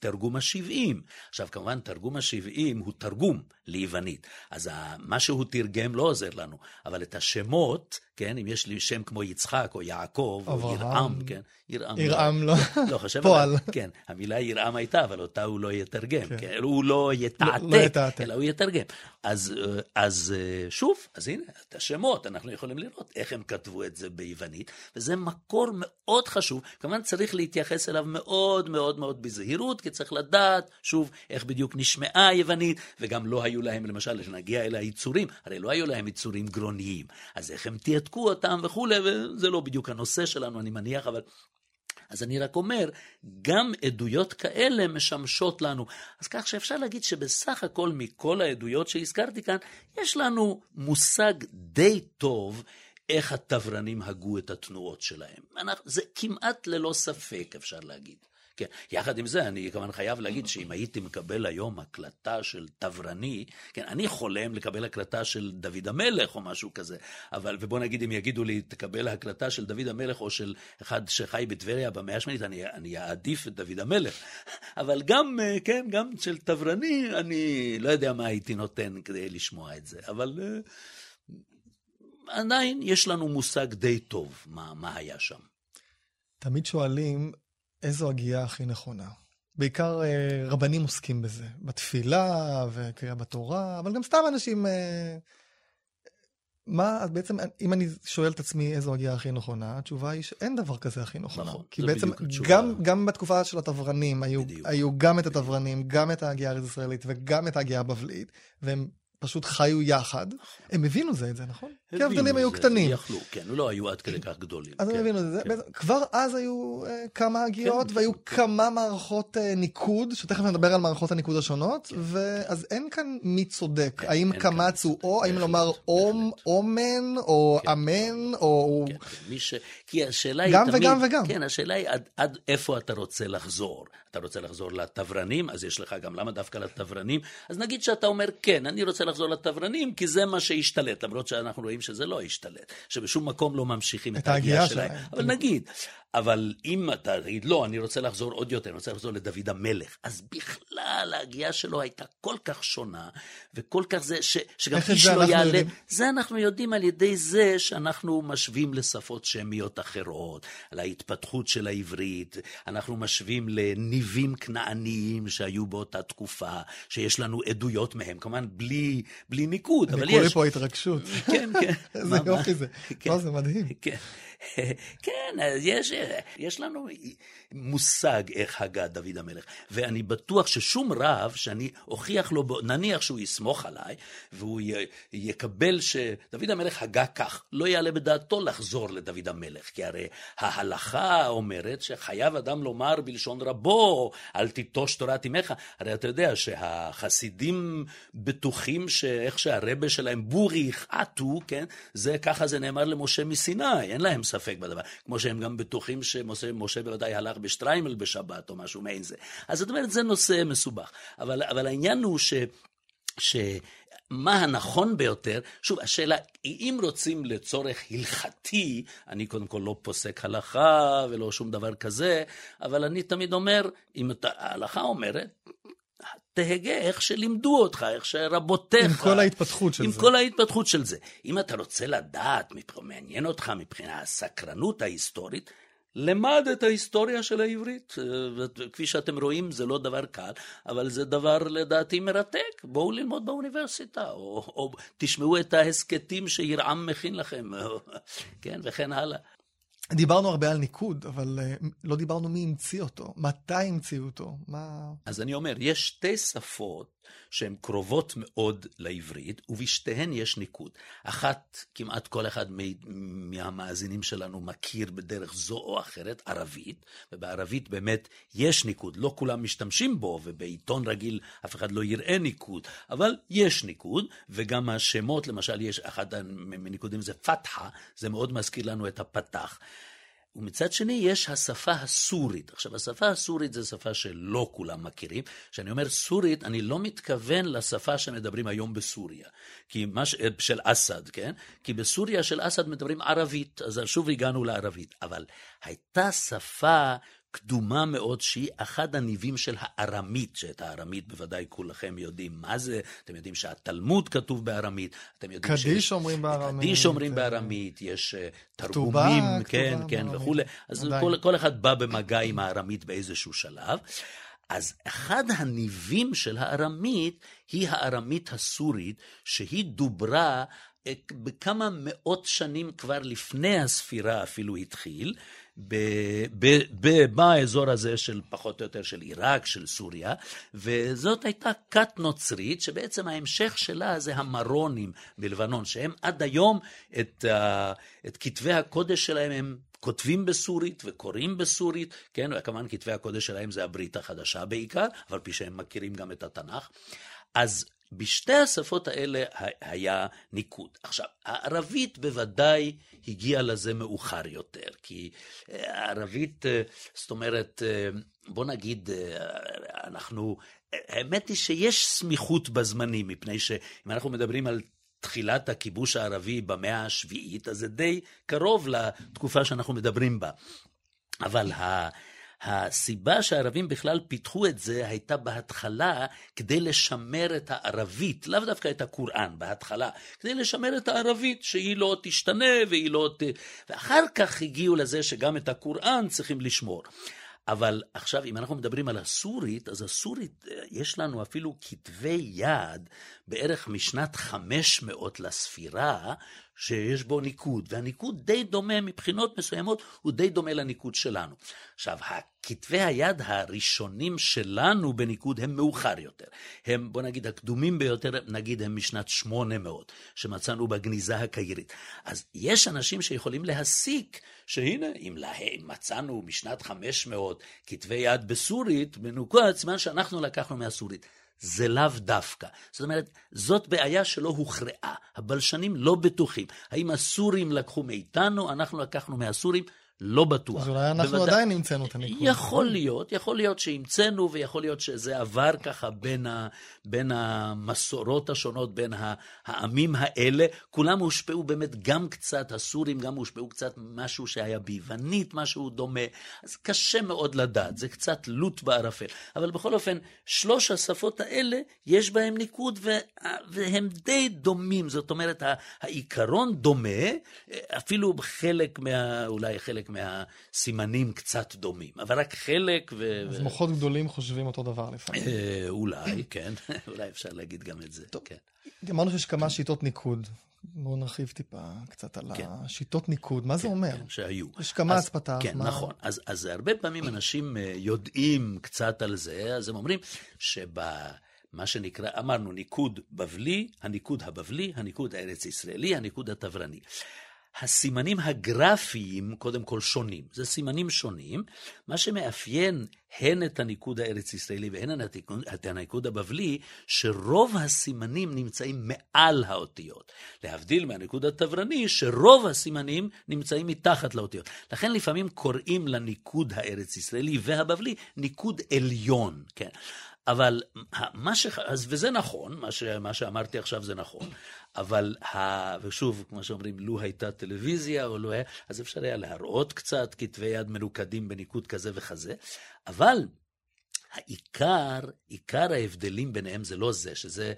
תרגום השבעים. עכשיו, כמובן, תרגום השבעים הוא תרגום ליוונית. אז מה שהוא תרגם לא עוזר לנו, אבל את השמות, כן, אם יש לי שם כמו יצחק או יעקב או. ירעם, כן, ירעם. ירעם לא. לא, חושב פועל. עליו, כן, המילה ירעם הייתה, אבל אותה הוא לא יתרגם, כן. כן, הוא לא יתעתק, לא יתעתק. אלא הוא יתרגם. אז, אה, אז אה, שוב, אז הנה, את השמות, אנחנו יכולים לראות איך הם כתבו את זה ביוונית, וזה מקור מאוד חשוב, כמובן צריך להתייחס אליו מאוד מאוד מאוד בזהירות, כי צריך לדעת, שוב, איך בדיוק נשמעה היוונית, וגם לא היו להם, למשל, כשנגיע אל היצורים, הרי לא היו להם יצורים גרוניים, אז איך הם תיעתקו אותם וכולי, וזה לא בדיוק הנושא שלנו, אני מניח, אבל אז אני רק אומר, גם עדויות כאלה משמשות לנו. אז כך שאפשר להגיד שבסך הכל מכל העדויות שהזכרתי כאן, יש לנו מושג די טוב איך התברנים הגו את התנועות שלהם. זה כמעט ללא ספק, אפשר להגיד. כן, יחד עם זה, אני כמובן חייב להגיד שאם הייתי מקבל היום הקלטה של תברני, כן, אני חולם לקבל הקלטה של דוד המלך או משהו כזה, אבל, ובוא נגיד אם יגידו לי, תקבל הקלטה של דוד המלך או של אחד שחי בטבריה במאה השמינית, אני, אני אעדיף את דוד המלך. אבל גם, כן, גם של תברני, אני לא יודע מה הייתי נותן כדי לשמוע את זה, אבל אה, עדיין יש לנו מושג די טוב מה, מה היה שם. תמיד שואלים איזו הגייה הכי נכונה. בעיקר אה, רבנים עוסקים בזה, בתפילה וקריאה בתורה, אבל גם סתם אנשים... אה, מה, בעצם, אם אני שואל את עצמי איזו הגייה הכי נכונה, התשובה היא שאין דבר כזה הכי נכונה. נכון, כי בעצם. גם, גם בתקופה של התברנים, היו, בדיוק. היו גם את התברנים, גם את ההגייה הארץ-ישראלית וגם את ההגייה הבבלית, והם פשוט חיו יחד. הם הבינו זה את זה, נכון? כי ההבדלים היו קטנים. יכלו, כן, לא היו עד כדי כך גדולים. אז כן, הם הבינו את זה. כן. כבר אז היו אה, כמה הגירות, כן, והיו כן. כמה מערכות אה, ניקוד, שתכף נדבר על מערכות הניקוד השונות, כן. ואז אין כאן מי צודק. כן, האם קמץ הוא או, האם לומר אום. אומן, או כן. אמן, או... כן, כן, ש... כי השאלה היא גם תמיד... וגם וגם. כן, השאלה היא עד, עד איפה אתה רוצה לחזור. אתה רוצה לחזור לתברנים, אז יש לך גם למה דווקא לתברנים? אז נגיד שאתה אומר, כן, אני רוצה לחזור לתברנים, כי זה מה שהשתלט, למרות שאנחנו רואים שזה לא השתלט, שבשום מקום לא ממשיכים את, את ההגייה ההגייה שלהם. שלהם. אבל נגיד, אבל אם אתה תגיד, לא, אני רוצה לחזור עוד יותר, אני רוצה לחזור לדוד המלך, אז בכלל ההגייה שלו הייתה כל כך שונה, וכל כך זה, ש, שגם איש זה לא יעלה. יודעים? זה אנחנו יודעים על ידי זה שאנחנו משווים לשפות שמיות אחרות, על ההתפתחות של העברית, אנחנו משווים לניבים כנעניים שהיו באותה תקופה, שיש לנו עדויות מהם, כמובן בלי, בלי ניקוד, אבל אני קורא יש. פה התרגשות. כן, כן. איזה? יופי זה. לא, זה מדהים. כן, כן, אז יש, יש לנו מושג איך הגה דוד המלך, ואני בטוח ששום רב שאני אוכיח לו, נניח שהוא יסמוך עליי, והוא יקבל שדוד המלך הגה כך, לא יעלה בדעתו לחזור לדוד המלך, כי הרי ההלכה אומרת שחייב אדם לומר בלשון רבו, אל תיטוש תורת אמך, הרי אתה יודע שהחסידים בטוחים שאיך שהרבה שלהם בורי יחעטו, כן, זה ככה זה נאמר למשה מסיני, אין להם ספק בדבר, כמו שהם גם בטוחים שמשה משה בוודאי הלך בשטריימל בשבת או משהו מעין זה. אז זאת אומרת, זה נושא מסובך. אבל, אבל העניין הוא ש... ש... מה הנכון ביותר, שוב, השאלה, אם רוצים לצורך הלכתי, אני קודם כל לא פוסק הלכה ולא שום דבר כזה, אבל אני תמיד אומר, אם ההלכה אומרת, תהגה איך שלימדו אותך, איך שרבותיך. עם כל ההתפתחות של עם זה. כל ההתפתחות של זה. אם אתה רוצה לדעת, מעניין אותך מבחינה הסקרנות ההיסטורית, למד את ההיסטוריה של העברית. אה, וכפי שאתם רואים, זה לא דבר קל, אבל זה דבר לדעתי מרתק. בואו ללמוד באוניברסיטה, או, או תשמעו את ההסכתים שירעם מכין לכם, כן, וכן הלאה. דיברנו הרבה על ניקוד, אבל אה, לא דיברנו מי המציא אותו, מתי המציאו אותו, מה... אז אני אומר, יש שתי שפות שהן קרובות מאוד לעברית, ובשתיהן יש ניקוד. אחת, כמעט כל אחד מהמאזינים שלנו מכיר בדרך זו או אחרת, ערבית, ובערבית באמת יש ניקוד. לא כולם משתמשים בו, ובעיתון רגיל אף אחד לא יראה ניקוד, אבל יש ניקוד, וגם השמות, למשל, יש אחד מהניקודים זה פתחה, זה מאוד מזכיר לנו את הפתח. ומצד שני יש השפה הסורית. עכשיו, השפה הסורית זו שפה שלא כולם מכירים. כשאני אומר סורית, אני לא מתכוון לשפה שמדברים היום בסוריה. כי מה ש... של אסד, כן? כי בסוריה של אסד מדברים ערבית, אז שוב הגענו לערבית. אבל הייתה שפה קדומה מאוד, שהיא אחד הניבים של הארמית, שאת הארמית בוודאי כולכם יודעים מה זה, אתם יודעים שהתלמוד כתוב בארמית, אתם יודעים קדיש אומרים בארמית. קדיש אומרים אה, בארמית, יש אה, כתובה, תרגומים, כתובה כן, כן, בארמית. וכולי. אז עדיין. כל, כל אחד בא במגע עם הארמית באיזשהו שלב. אז אחד הניבים של הארמית היא הארמית הסורית, שהיא דוברה אה, בכמה מאות שנים כבר לפני הספירה אפילו התחיל, באזור הזה של פחות או יותר של עיראק, של סוריה, וזאת הייתה כת נוצרית, שבעצם ההמשך שלה זה המרונים בלבנון, שהם עד היום את, את כתבי הקודש שלהם הם כותבים בסורית וקוראים בסורית, כן, וכמובן כתבי הקודש שלהם זה הברית החדשה בעיקר, אבל פי שהם מכירים גם את התנ"ך. אז בשתי השפות האלה היה ניקוד. עכשיו, הערבית בוודאי הגיעה לזה מאוחר יותר, כי אה, הערבית, אה, זאת אומרת, אה, בוא נגיד, אנחנו, האמת היא שיש סמיכות בזמנים, מפני שאם אנחנו מדברים על תחילת הכיבוש הערבי במאה השביעית, אז זה די קרוב לתקופה שאנחנו מדברים בה. אבל ה... הסיבה שהערבים בכלל פיתחו את זה הייתה בהתחלה כדי לשמר את הערבית, לאו דווקא את הקוראן, בהתחלה, כדי לשמר את הערבית, שהיא לא תשתנה והיא לא ת... ואחר כך הגיעו לזה שגם את הקוראן צריכים לשמור. אבל עכשיו, אם אנחנו מדברים על הסורית, אז הסורית, יש לנו אפילו כתבי יד בערך משנת 500 לספירה, שיש בו ניקוד, והניקוד די דומה מבחינות מסוימות, הוא די דומה לניקוד שלנו. עכשיו, כתבי היד הראשונים שלנו בניקוד הם מאוחר יותר. הם, בוא נגיד, הקדומים ביותר, נגיד, הם משנת 800, שמצאנו בגניזה הקיירית. אז יש אנשים שיכולים להסיק שהנה, אם להם מצאנו משנת 500 כתבי יד בסורית, בנוקוד, סימן שאנחנו לקחנו מהסורית. זה לאו דווקא. זאת אומרת, זאת בעיה שלא הוכרעה. הבלשנים לא בטוחים. האם הסורים לקחו מאיתנו, אנחנו לקחנו מהסורים? לא בטוח. אז אולי אנחנו בוודא... עדיין המצאנו את הניקוד. יכול להיות, יכול להיות שהמצאנו, ויכול להיות שזה עבר ככה בין, ה, בין המסורות השונות, בין העמים האלה. כולם הושפעו באמת גם קצת, הסורים גם הושפעו קצת משהו שהיה ביוונית, משהו דומה. אז קשה מאוד לדעת, זה קצת לוט בערפל. אבל בכל אופן, שלוש השפות האלה, יש בהם ניקוד, והם די דומים. זאת אומרת, העיקרון דומה, אפילו חלק מה... אולי חלק מהסימנים קצת דומים, אבל רק חלק ו... אז מוחות גדולים חושבים אותו דבר לפעמים. אה, אולי, כן, אולי אפשר להגיד גם את זה. טוב, כן. אמרנו שיש כמה שיטות ניקוד. בואו נרחיב טיפה קצת על כן. השיטות ניקוד, מה כן, זה אומר? כן, שהיו. יש כמה פתח. כן, מה... נכון. אז, אז הרבה פעמים אנשים אה, יודעים קצת על זה, אז הם אומרים שב... מה שנקרא, אמרנו ניקוד בבלי, הניקוד הבבלי, הניקוד הארץ-ישראלי, הניקוד התברני. הסימנים הגרפיים קודם כל שונים. זה סימנים שונים, מה שמאפיין הן את הניקוד הארץ-ישראלי והן את הניקוד הבבלי, שרוב הסימנים נמצאים מעל האותיות. להבדיל מהניקוד התברני, שרוב הסימנים נמצאים מתחת לאותיות. לכן לפעמים קוראים לניקוד הארץ-ישראלי והבבלי ניקוד עליון, כן. אבל מה ש... אז, וזה נכון, מה, ש... מה שאמרתי עכשיו זה נכון, אבל, ה... ושוב, כמו שאומרים, לו הייתה טלוויזיה או לו היה, אז אפשר היה להראות קצת כתבי יד מנוקדים בניקוד כזה וכזה, אבל העיקר, עיקר ההבדלים ביניהם זה לא זה, שזה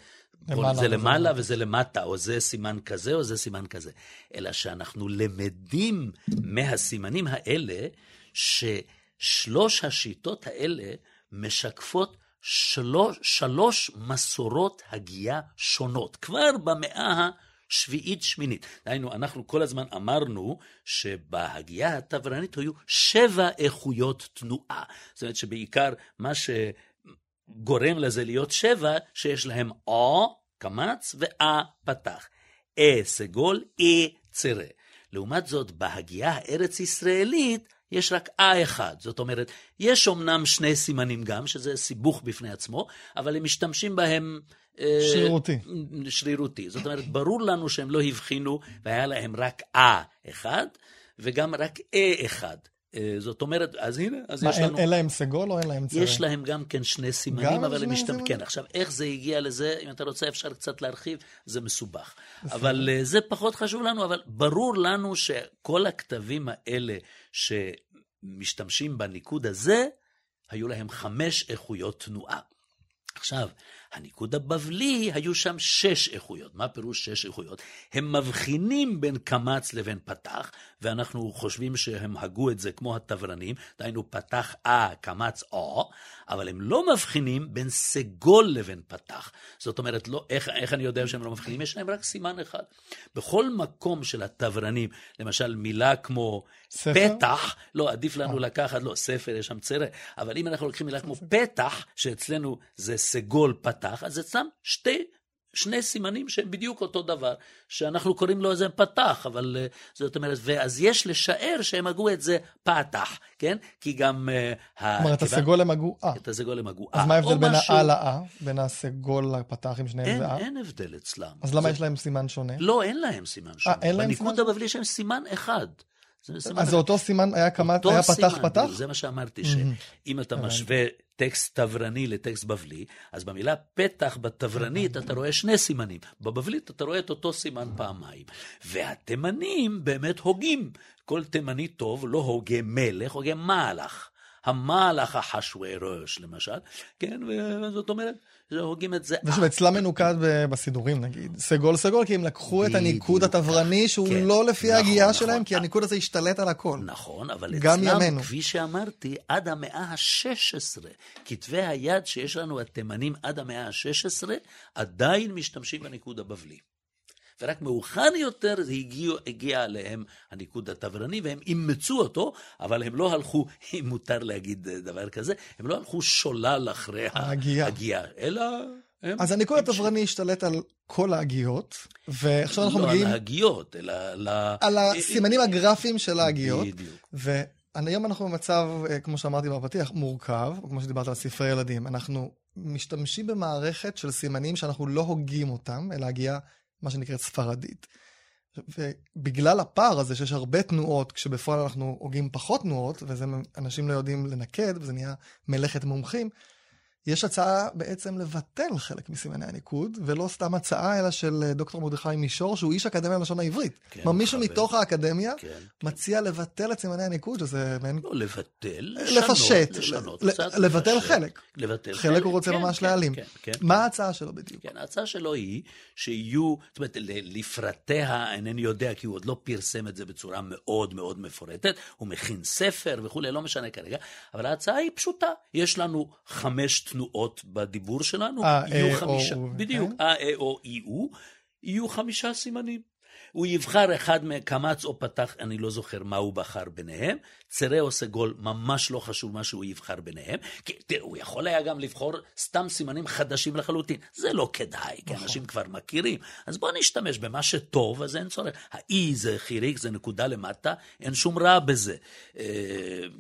למעלה זה למעלה וזה למטה, או זה סימן כזה או זה סימן כזה, אלא שאנחנו למדים מהסימנים האלה, ששלוש השיטות האלה משקפות שלוש, שלוש מסורות הגייה שונות, כבר במאה השביעית-שמינית. דהיינו, אנחנו כל הזמן אמרנו שבהגייה התברנית היו שבע איכויות תנועה. זאת אומרת שבעיקר מה שגורם לזה להיות שבע, שיש להם או קמץ ואה פתח. אה סגול, אה צרה. לעומת זאת, בהגייה הארץ-ישראלית, יש רק אה אחד. זאת אומרת, יש אמנם שני סימנים גם, שזה סיבוך בפני עצמו, אבל הם משתמשים בהם... אה, שרירותי. שרירותי. זאת אומרת, ברור לנו שהם לא הבחינו, והיה להם רק אה אחד, וגם רק אה אחד. אה, זאת אומרת, אז הנה, אז מה, יש לנו... אין להם סגול או אין להם צרה? יש להם גם כן שני סימנים, אבל הם משתמשים... כן, עכשיו, איך זה הגיע לזה, אם אתה רוצה אפשר קצת להרחיב, זה מסובך. אבל uh, זה פחות חשוב לנו, אבל ברור לנו שכל הכתבים האלה שמשתמשים בניקוד הזה, היו להם חמש איכויות תנועה. עכשיו, הניקוד הבבלי, היו שם שש איכויות. מה פירוש שש איכויות? הם מבחינים בין קמץ לבין פתח, ואנחנו חושבים שהם הגו את זה כמו התברנים, דהיינו פתח אה, קמץ או, אבל הם לא מבחינים בין סגול לבין פתח. זאת אומרת, לא, איך, איך אני יודע שהם לא מבחינים? יש להם רק סימן אחד. בכל מקום של התברנים, למשל מילה כמו ספר? פתח, לא, עדיף לנו. לקחת, לא, ספר, יש שם צרה, אבל אם אנחנו לוקחים מילה כמו פתח, שאצלנו זה סגול פתח, אז אצלם שתי שני סימנים שהם בדיוק אותו דבר, שאנחנו קוראים לו איזה פתח, אבל uh, זאת אומרת, ואז יש לשער שהם הגו את זה פתח, כן? כי גם... Uh, זאת אומרת, הסגול הם הגו אה. את הסגול הם הגו אה. אז מה ההבדל בין. האה לאה? בין הסגול לפתח עם שניהם זה אה? אין הבדל אצלם. אז למה זה... יש להם סימן שונה? לא, אין להם סימן שונה. אה, אין להם סימן? בניקוד הבבלי יש להם סימן אחד. אז זה אותו סימן, היה, כמה, היה פתח סימן, פתח? זה מה שאמרתי, שאם אתה משווה טקסט תברני לטקסט בבלי, אז במילה פתח בתברנית אתה רואה שני סימנים, בבבלית אתה רואה את אותו סימן פעמיים. והתימנים באמת הוגים. כל תימני טוב לא הוגה מלך, הוגה מהלך. המהלך אחשורוש, למשל, כן, וזאת אומרת, הוגים את זה. ושוב, אצלם מנוקד בסידורים, נגיד. סגול סגול, כי הם לקחו את הניקוד התברני, שהוא כן, לא לפי נכון, ההגייה נכון, שלהם, כי הניקוד הזה השתלט על הכל. נכון, אבל אצלם, כפי שאמרתי, עד המאה ה-16, כתבי היד שיש לנו, התימנים עד המאה ה-16, עדיין משתמשים בניקוד הבבלי. ורק מאוחר יותר זה הגיע, הגיע עליהם הניקוד התברני, והם אימצו אותו, אבל הם לא הלכו, אם מותר להגיד דבר כזה, הם לא הלכו שולל אחרי ההגייה, אלא... הם אז הניקוד התברני השתלט על כל ההגיות, ועכשיו אנחנו לא מגיעים... לא על ההגיות, אלא על ה... על הסימנים הגרפיים של ההגיות. בדיוק. והיום אנחנו במצב, אה, כמו שאמרתי בפתיח, מורכב, כמו שדיברת על ספרי ילדים. אנחנו משתמשים במערכת של סימנים שאנחנו לא הוגים אותם, אלא הגייה, מה שנקראת ספרדית. ובגלל הפער הזה שיש הרבה תנועות, כשבפועל אנחנו הוגים פחות תנועות, וזה אנשים לא יודעים לנקד, וזה נהיה מלאכת מומחים, יש הצעה בעצם לבטל חלק מסימני הניקוד, ולא סתם הצעה, אלא של אה, דוקטור מרדכי מישור, שהוא איש אקדמיה ללשון העברית. כן, כלומר, מישהו חבר. מתוך האקדמיה כן, מציע לבטל את סימני הניקוד, שזה מעין... לא לבטל, לשנות, לפשט, לשנות ל- קצת, לבטל לפשט, חלק. לבטל חלק הוא רוצה כן, ממש כן, להעלים. כן, כן, מה ההצעה שלו בדיוק? כן, ההצעה שלו היא שיהיו, זאת אומרת, לפרטיה אינני יודע, כי הוא עוד לא פרסם את זה בצורה מאוד מאוד מפורטת, הוא מכין ספר וכולי, לא משנה כרגע, אבל ההצעה היא פשוטה, יש לנו חמש תנועות בדיבור שלנו, אה, יהיו אה, חמישה, או, בדיוק, כן. אה, אה, או, אי, הוא, יהיו חמישה סימנים. הוא יבחר אחד מקמץ או פתח, אני לא זוכר מה הוא בחר ביניהם. צרה או סגול, ממש לא חשוב מה שהוא יבחר ביניהם. כי תראה, הוא יכול היה גם לבחור סתם סימנים חדשים לחלוטין. זה לא כדאי, כי אנשים כבר מכירים. אז בואו נשתמש במה שטוב, אז אין צורך. האי זה חיריק, זה נקודה למטה, אין שום רע בזה. אה,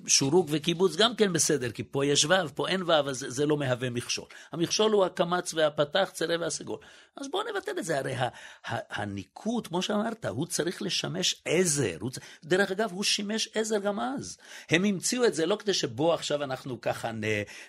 שורוק וקיבוץ גם כן בסדר, כי פה יש ו', פה אין ו', אז זה- לא מהווה מכשול. המכשול הוא הקמץ והפתח, צרה והסגול. אז בואו נבטל את זה, הרי הניקוד, כמו שאמרת, הוא צריך לשמש עזר. הוא. דרך אגב, הוא שימש עזר גם אז. הם המציאו את זה לא כדי שבו עכשיו אנחנו ככה נ...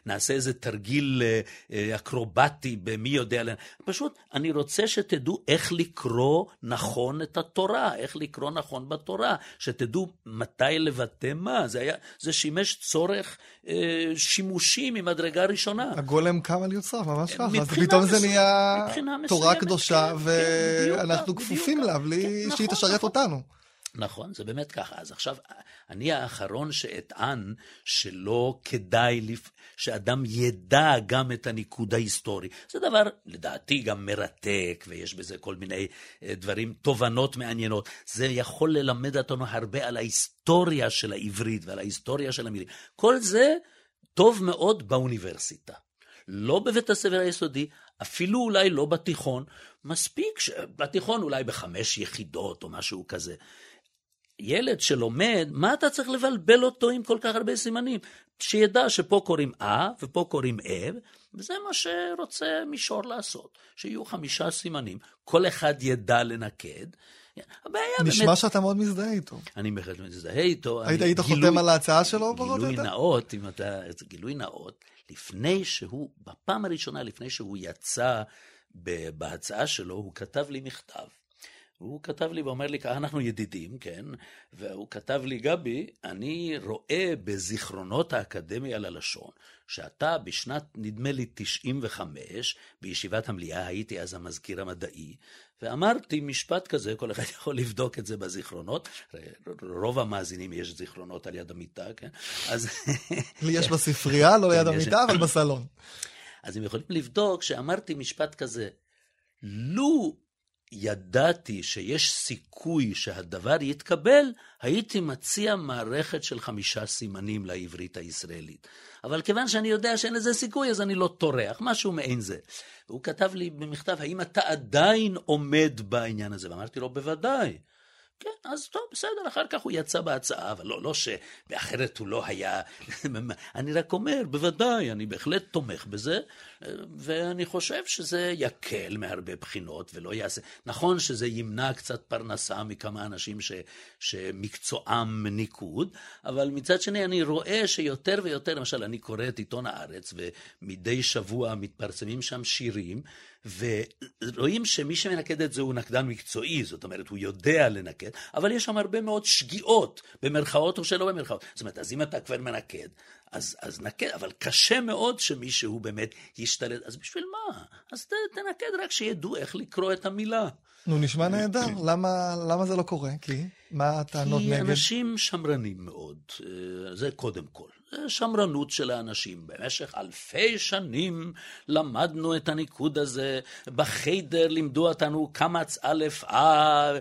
נעשה איזה תרגיל אה, אה, אקרובטי במי יודע. פשוט, אני רוצה שתדעו איך לקרוא נכון את התורה, איך לקרוא נכון בתורה, שתדעו מתי לבטא מה. זה, היה, זה שימש צורך אה, שימושי ממדרגה ראשונה. הגולם קם על יוצריו, ממש ככה. אז פתאום זה מסוימת- נהיה תורה מסוימת, קדושה, כן, כן, בדיוק ואנחנו כך, כפופים בדיוק לה. בלי שהיא נכון, תשרת נכון. אותנו. נכון, זה באמת ככה. אז עכשיו, אני האחרון שאטען שלא כדאי לפ... שאדם ידע גם את הניקוד ההיסטורי. זה דבר, לדעתי, גם מרתק, ויש בזה כל מיני אה, דברים, תובנות מעניינות. זה יכול ללמד אותנו הרבה על ההיסטוריה של העברית ועל ההיסטוריה של המילים. כל זה טוב מאוד באוניברסיטה. לא בבית הספר היסודי, אפילו אולי לא בתיכון. מספיק, ש... בתיכון אולי בחמש יחידות או משהו כזה. ילד שלומד, מה אתה צריך לבלבל אותו עם כל כך הרבה סימנים? שידע שפה קוראים אה ופה קוראים אה, וזה מה שרוצה מישור לעשות. שיהיו חמישה סימנים, כל אחד ידע לנקד. הבעיה נשמע באמת, שאתה מאוד מזדהה איתו. אני בהחלט מזדהה איתו. היית אני- היית גילוי- חותם על ההצעה שלו, פחות או גילוי יותר? נאות, אם אתה... גילוי נאות, לפני שהוא, בפעם הראשונה, לפני שהוא יצא בהצעה שלו, הוא כתב לי מכתב. הוא כתב לי ואומר לי, ככה אנחנו ידידים, כן? והוא כתב לי, גבי, אני רואה בזיכרונות האקדמיה ללשון, שאתה בשנת, נדמה לי, 95, בישיבת המליאה, הייתי אז המזכיר המדעי, ואמרתי משפט כזה, כל אחד יכול לבדוק את זה בזיכרונות, רוב המאזינים יש זיכרונות על יד המיטה, כן? אז... לי יש בספרייה, לא ליד כן, יש- המיטה, אבל בסלון. אז הם יכולים לבדוק שאמרתי משפט כזה, לו ידעתי שיש סיכוי שהדבר יתקבל, הייתי מציע מערכת של חמישה סימנים לעברית הישראלית. אבל כיוון שאני יודע שאין לזה סיכוי, אז אני לא טורח, משהו מעין זה. והוא כתב לי במכתב, האם אתה עדיין עומד בעניין הזה? ואמרתי לו, בוודאי. כן, אז טוב, בסדר, אחר כך הוא יצא בהצעה, אבל לא, לא שאחרת הוא לא היה... אני רק אומר, בוודאי, אני בהחלט תומך בזה, ואני חושב שזה יקל מהרבה בחינות ולא יעשה... נכון שזה ימנע קצת פרנסה מכמה אנשים ש, שמקצועם ניקוד, אבל מצד שני אני רואה שיותר ויותר, למשל, אני קורא את עיתון הארץ, ומדי שבוע מתפרסמים שם שירים, ורואים שמי שמנקד את זה הוא נקדן מקצועי, זאת אומרת, הוא יודע לנקד, אבל יש שם הרבה מאוד שגיאות, במרכאות או שלא במרכאות. זאת אומרת, אז אם אתה כבר מנקד, אז, אז נקד, אבל קשה מאוד שמישהו באמת ישתלט, אז בשביל מה? אז ת, תנקד רק שידעו איך לקרוא את המילה. נו, נשמע נהדר. למה למה זה לא קורה? כי? מה הטענות כי נגד? אנשים שמרנים מאוד, אה, זה קודם כל. זה שמרנות של האנשים. במשך אלפי שנים למדנו את הניקוד הזה, בחיידר לימדו אותנו קמץ א', אה,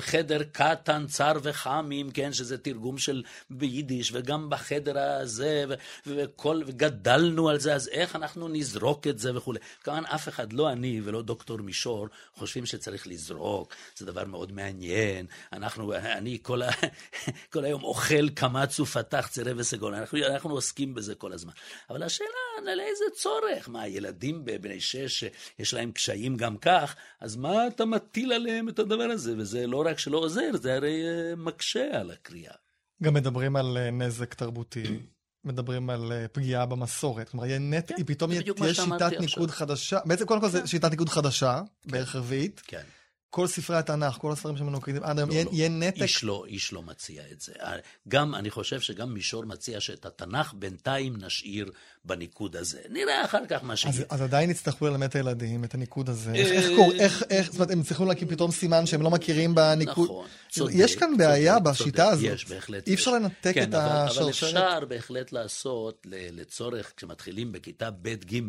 חדר קטן, צר וחמים, כן, שזה תרגום של ביידיש, וגם בחדר הזה, וכל, וגדלנו על זה, אז איך אנחנו נזרוק את זה וכולי. כמובן, אף אחד, לא אני ולא דוקטור מישור, חושבים שצריך לזרוק, זה דבר מאוד מעניין. אנחנו, אני כל, ה, כל היום אוכל קמץ ופתח צירה וסגול, אנחנו, אנחנו עוסקים בזה כל הזמן. אבל השאלה, לאיזה צורך? מה, ילדים בני שש, יש להם קשיים גם כך, אז מה אתה מטיל עליהם את הדבר הזה? וזה לא רק שלא עוזר, זה הרי אה, מקשה על הקריאה. גם מדברים על אה, נזק תרבותי. מדברים על אה, פגיעה במסורת. כלומר, יהיה נט, כן, פתאום תהיה שיטת ניקוד חדשה. בעצם, קודם כל, זו כן. שיטת ניקוד חדשה, כן. בערך רביעית. כן. כל ספרי התנ"ך, כל הספרים שמנוקדים עד היום, לא, לא. יהיה נתק. איש לא, איש לא מציע את זה. גם, אני חושב שגם מישור מציע שאת התנ"ך בינתיים נשאיר בניקוד הזה. נראה אחר כך מה שיהיה. אז, אז עדיין יצטרכו ללמד את הילדים את הניקוד הזה. איך, איך קוראים, איך, איך, זאת אומרת, הם צריכים להקים פתאום סימן שהם לא מכירים בניקוד. נכון, צודק. יש כאן בעיה צודק, בשיטה צודק, הזאת. יש, בהחלט. אי אפשר לנתק כן, את השרשרת. אבל אפשר בהחלט לעשות, לצורך, כשמתחילים בכיתה ב'-ג',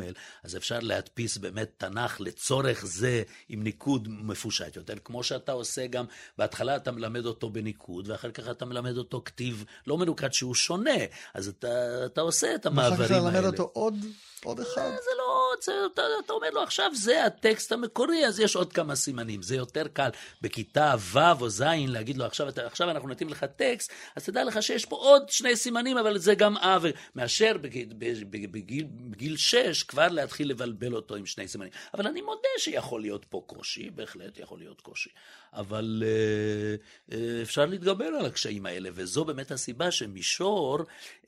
אז אפשר להדפיס באמת תנ"ך לצורך זה עם ניקוד מפושט יותר, כמו שאתה עושה גם, בהתחלה אתה מלמד אותו בניקוד, ואחר כך אתה מלמד אותו כתיב לא מנוקד שהוא שונה, אז אתה, אתה עושה את המעברים האלה. אותו עוד, עוד אחד. אה, זה לא זה, אתה, אתה אומר לו, עכשיו זה הטקסט המקורי, אז יש עוד כמה סימנים. זה יותר קל בכיתה ו' או ז' להגיד לו, עכשיו, עכשיו אנחנו נותנים לך טקסט, אז תדע לך שיש פה עוד שני סימנים, אבל זה גם אה, מאשר בגיל, בגיל, בגיל 6 כבר להתחיל לבלבל אותו עם שני סימנים. אבל אני מודה שיכול להיות פה קושי, בהחלט יכול להיות קושי. אבל אה, אה, אפשר להתגבר על הקשיים האלה, וזו באמת הסיבה שמישור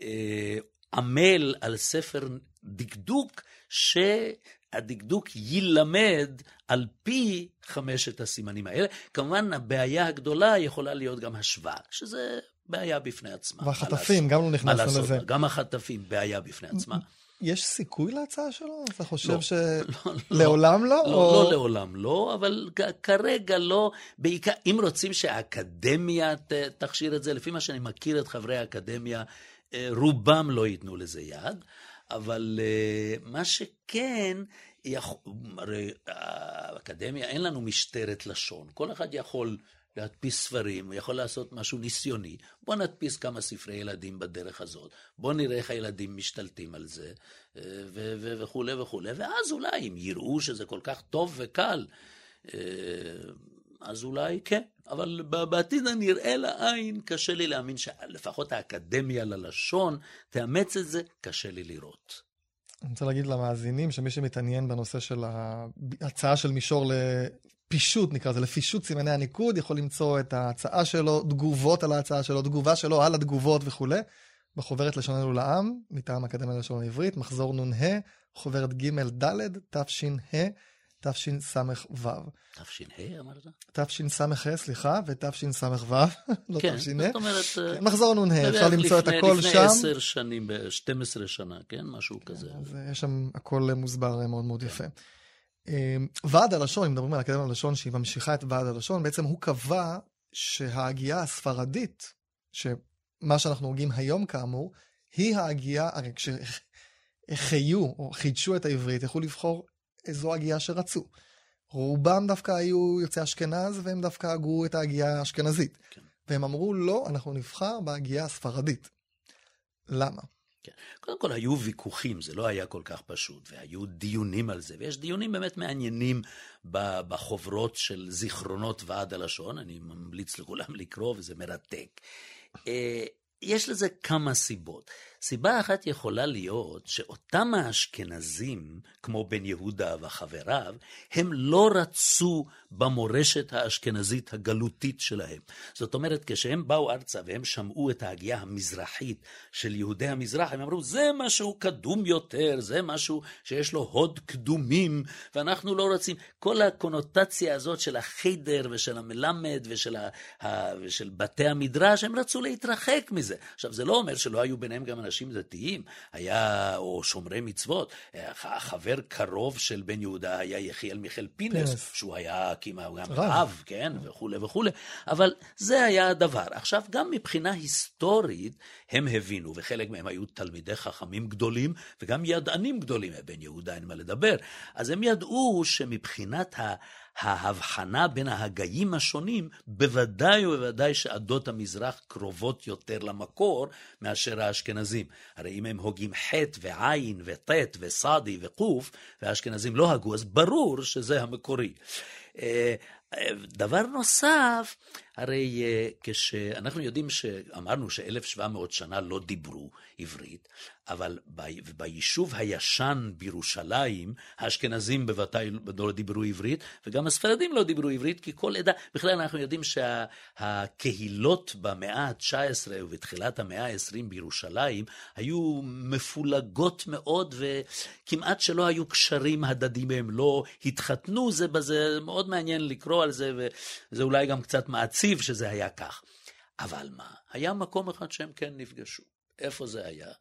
אה, עמל על ספר דקדוק, שהדקדוק יילמד על פי חמשת הסימנים האלה. כמובן, הבעיה הגדולה יכולה להיות גם השוואה, שזה בעיה בפני עצמה. והחטפים, גם לא נכנסנו לזה. גם החטפים, בעיה בפני עצמה. יש סיכוי להצעה שלו? אתה חושב לא, ש... לא, לא, לעולם לא? לא, או... לא לעולם לא, אבל כרגע לא. בעיקר, אם רוצים שהאקדמיה תכשיר את זה, לפי מה שאני מכיר את חברי האקדמיה, רובם לא ייתנו לזה יד, אבל אה, מה שכן, הרי האקדמיה, אין לנו משטרת לשון. כל אחד יכול להדפיס ספרים, הוא יכול לעשות משהו ניסיוני. בוא נדפיס כמה ספרי ילדים בדרך הזאת, בוא נראה איך הילדים משתלטים על זה, אה, וכולי וכולי, ואז אולי אם יראו שזה כל כך טוב וקל, אז אולי כן, אבל בעתיד הנראה לעין קשה לי להאמין שלפחות האקדמיה ללשון תאמץ את זה, קשה לי לראות. אני רוצה להגיד למאזינים שמי שמתעניין בנושא של ההצעה של מישור לפישוט, נקרא לזה, לפישוט סימני הניקוד, יכול למצוא את ההצעה שלו, תגובות על ההצעה שלו, תגובה שלו על התגובות וכולי, בחוברת לשוננו לעם, מטעם האקדמיה ללשון העברית, מחזור נ"ה, חוברת ג'-ד', תש"ה. תשס"ו. תש"ה אמרת? תשס"ה, סליחה, ותשס"ו, לא כן, תש"ה. זאת אומרת... כן, מחזור נ"ה, אפשר למצוא את הכל שם. לפני עשר שנים, 12 שנה, כן? משהו כן, כזה. אז יש שם הכל מוסבר מאוד מאוד יפה. אמ, ועד הלשון, אם מדברים על אקדמיה הלשון, שהיא ממשיכה את ועד הלשון, בעצם הוא קבע שההגייה הספרדית, שמה שאנחנו הוגים היום כאמור, היא ההגייה, הרי כשחיו או חידשו את העברית, יכלו לבחור איזו הגייה שרצו. רובם דווקא היו יוצאי אשכנז, והם דווקא הגו את ההגייה האשכנזית. כן. והם אמרו, לא, אנחנו נבחר בהגייה הספרדית. למה? כן. קודם כל, היו ויכוחים, זה לא היה כל כך פשוט, והיו דיונים על זה, ויש דיונים באמת מעניינים בחוברות של זיכרונות ועד הלשון, אני ממליץ לכולם לקרוא, וזה מרתק. אה, יש לזה כמה סיבות. סיבה אחת יכולה להיות שאותם האשכנזים, כמו בן יהודה וחבריו, הם לא רצו במורשת האשכנזית הגלותית שלהם. זאת אומרת, כשהם באו ארצה והם שמעו את ההגייה המזרחית של יהודי המזרח, הם אמרו, זה משהו קדום יותר, זה משהו שיש לו הוד קדומים, ואנחנו לא רוצים. כל הקונוטציה הזאת של החיידר ושל המלמד ושל, ה... ושל בתי המדרש, הם רצו להתרחק מזה. עכשיו, זה לא אומר שלא היו ביניהם גם אנשים... אנשים דתיים, היה, או שומרי מצוות. החבר קרוב של בן יהודה היה יחיאל מיכאל פינס, פינס. שהוא היה כמעט גם רב, כן, וכולי וכולי. אבל זה היה הדבר. עכשיו, גם מבחינה היסטורית, הם הבינו, וחלק מהם היו תלמידי חכמים גדולים, וגם ידענים גדולים, בן יהודה אין מה לדבר. אז הם ידעו שמבחינת ה... ההבחנה בין ההגאים השונים, בוודאי ובוודאי שעדות המזרח קרובות יותר למקור מאשר האשכנזים. הרי אם הם הוגים ח' ועין וט' וסדי וקוף, והאשכנזים לא הגו, אז ברור שזה המקורי. אה, דבר נוסף, הרי אה, כשאנחנו יודעים שאמרנו ש-1700 שנה לא דיברו עברית, אבל ביישוב הישן בירושלים, האשכנזים בוודאי לא דיברו עברית, וגם הספרדים לא דיברו עברית, כי כל עדה, בכלל אנחנו יודעים שהקהילות במאה ה-19 ובתחילת המאה ה-20 בירושלים היו מפולגות מאוד, וכמעט שלא היו קשרים הדדיים, הם לא התחתנו זה בזה, מאוד מעניין לקרוא על זה, וזה אולי גם קצת מעציב שזה היה כך. אבל מה, היה מקום אחד שהם כן נפגשו. איפה זה היה?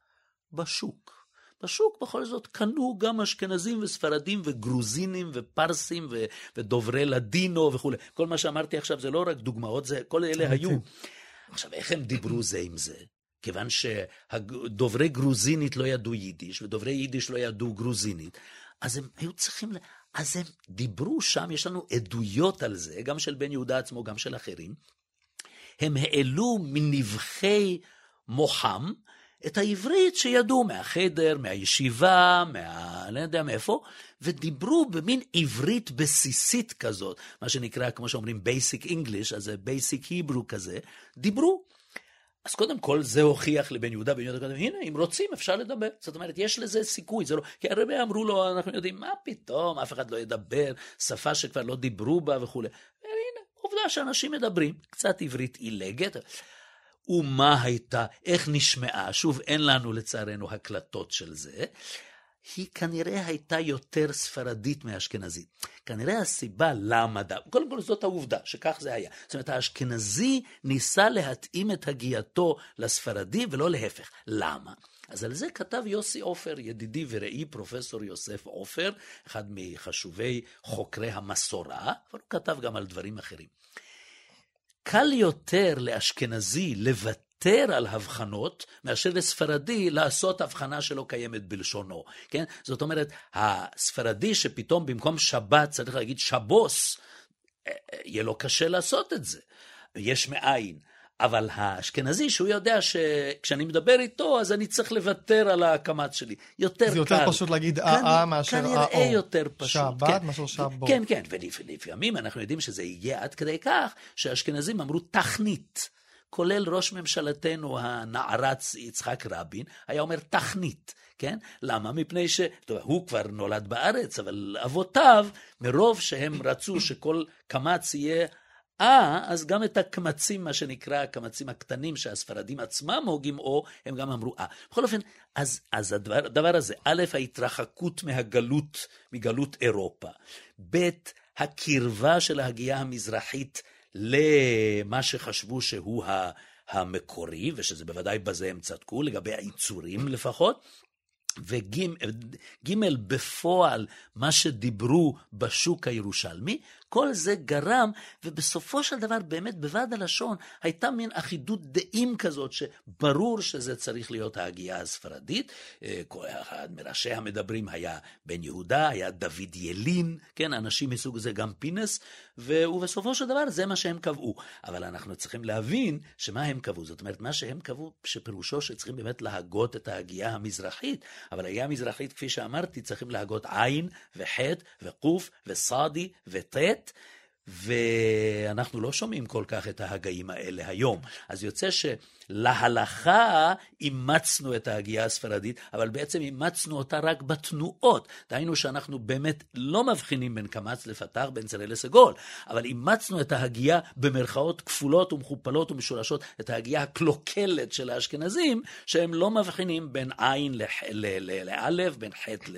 בשוק. בשוק בכל זאת קנו גם אשכנזים וספרדים וגרוזינים ופרסים ו- ודוברי לדינו וכולי. כל מה שאמרתי עכשיו זה לא רק דוגמאות, זה, כל אלה היו. עכשיו, איך הם דיברו זה עם זה? כיוון שדוברי גרוזינית לא ידעו יידיש, ודוברי יידיש לא ידעו גרוזינית, אז הם היו צריכים, אז הם דיברו שם, יש לנו עדויות על זה, גם של בן יהודה עצמו, גם של אחרים. הם העלו מנבחי מוחם את העברית שידעו מהחדר, מהישיבה, מה... לא יודע מאיפה, ודיברו במין עברית בסיסית כזאת, מה שנקרא, כמו שאומרים, basic English, אז זה basic Hebrew כזה, דיברו. אז קודם כל זה הוכיח לבן יהודה, בן יהודה, הנה, אם רוצים אפשר לדבר. זאת אומרת, יש לזה סיכוי, זה לא... כי הרבה אמרו לו, אנחנו יודעים, מה פתאום, אף אחד לא ידבר, שפה שכבר לא דיברו בה וכולי. והנה, עובדה שאנשים מדברים, קצת עברית עילגת. ומה הייתה, איך נשמעה, שוב, אין לנו לצערנו הקלטות של זה, היא כנראה הייתה יותר ספרדית מאשכנזית. כנראה הסיבה למה, קודם כל זאת העובדה, שכך זה היה. זאת אומרת, האשכנזי ניסה להתאים את הגיעתו לספרדי ולא להפך. למה? אז על זה כתב יוסי עופר, ידידי ורעי פרופסור יוסף עופר, אחד מחשובי חוקרי המסורה, אבל הוא כתב גם על דברים אחרים. קל יותר לאשכנזי לוותר על הבחנות, מאשר לספרדי לעשות הבחנה שלא קיימת בלשונו, כן? זאת אומרת, הספרדי שפתאום במקום שבת צריך להגיד שבוס, אה, אה, יהיה לו קשה לעשות את זה. יש מאין. אבל האשכנזי, שהוא יודע שכשאני מדבר איתו, אז אני צריך לוותר על הקמץ שלי. יותר קל. זה יותר קל. פשוט להגיד אה-אה מאשר אה-או. כנראה יותר פשוט. שבת כן. מאשר שבו. כן, כן, ולפעמים אנחנו יודעים שזה הגיע עד כדי כך, שהאשכנזים אמרו תכנית. כולל ראש ממשלתנו הנערץ יצחק רבין, היה אומר תכנית. כן? למה? מפני ש... טוב, הוא כבר נולד בארץ, אבל אבותיו, מרוב שהם רצו שכל קמץ יהיה אה, אז גם את הקמצים, מה שנקרא, הקמצים הקטנים שהספרדים עצמם הוגים או, הם גם אמרו אה. בכל אופן, אז, אז הדבר, הדבר הזה, א', ההתרחקות מהגלות, מגלות אירופה, ב', הקרבה של ההגייה המזרחית למה שחשבו שהוא המקורי, ושזה בוודאי בזה הם צדקו, לגבי היצורים לפחות, וג' בפועל, מה שדיברו בשוק הירושלמי, כל זה גרם, ובסופו של דבר, באמת, בוועד הלשון, הייתה מין אחידות דעים כזאת, שברור שזה צריך להיות ההגייה הספרדית. אה, אחד מראשי המדברים היה בן יהודה, היה דוד ילין, כן, אנשים מסוג זה, גם פינס, ובסופו של דבר זה מה שהם קבעו. אבל אנחנו צריכים להבין שמה הם קבעו. זאת אומרת, מה שהם קבעו, שפירושו שצריכים באמת להגות את ההגייה המזרחית, אבל ההגייה המזרחית, כפי שאמרתי, צריכים להגות עין וחטא וקוף וסאדי וט' ואנחנו לא שומעים כל כך את ההגאים האלה היום. אז יוצא שלהלכה אימצנו את ההגייה הספרדית, אבל בעצם אימצנו אותה רק בתנועות. דהיינו שאנחנו באמת לא מבחינים בין קמץ לפתח, בין צלע לסגול, אבל אימצנו את ההגייה במרכאות כפולות ומכופלות ומשולשות, את ההגייה הקלוקלת של האשכנזים, שהם לא מבחינים בין עין לאלף, בין חטא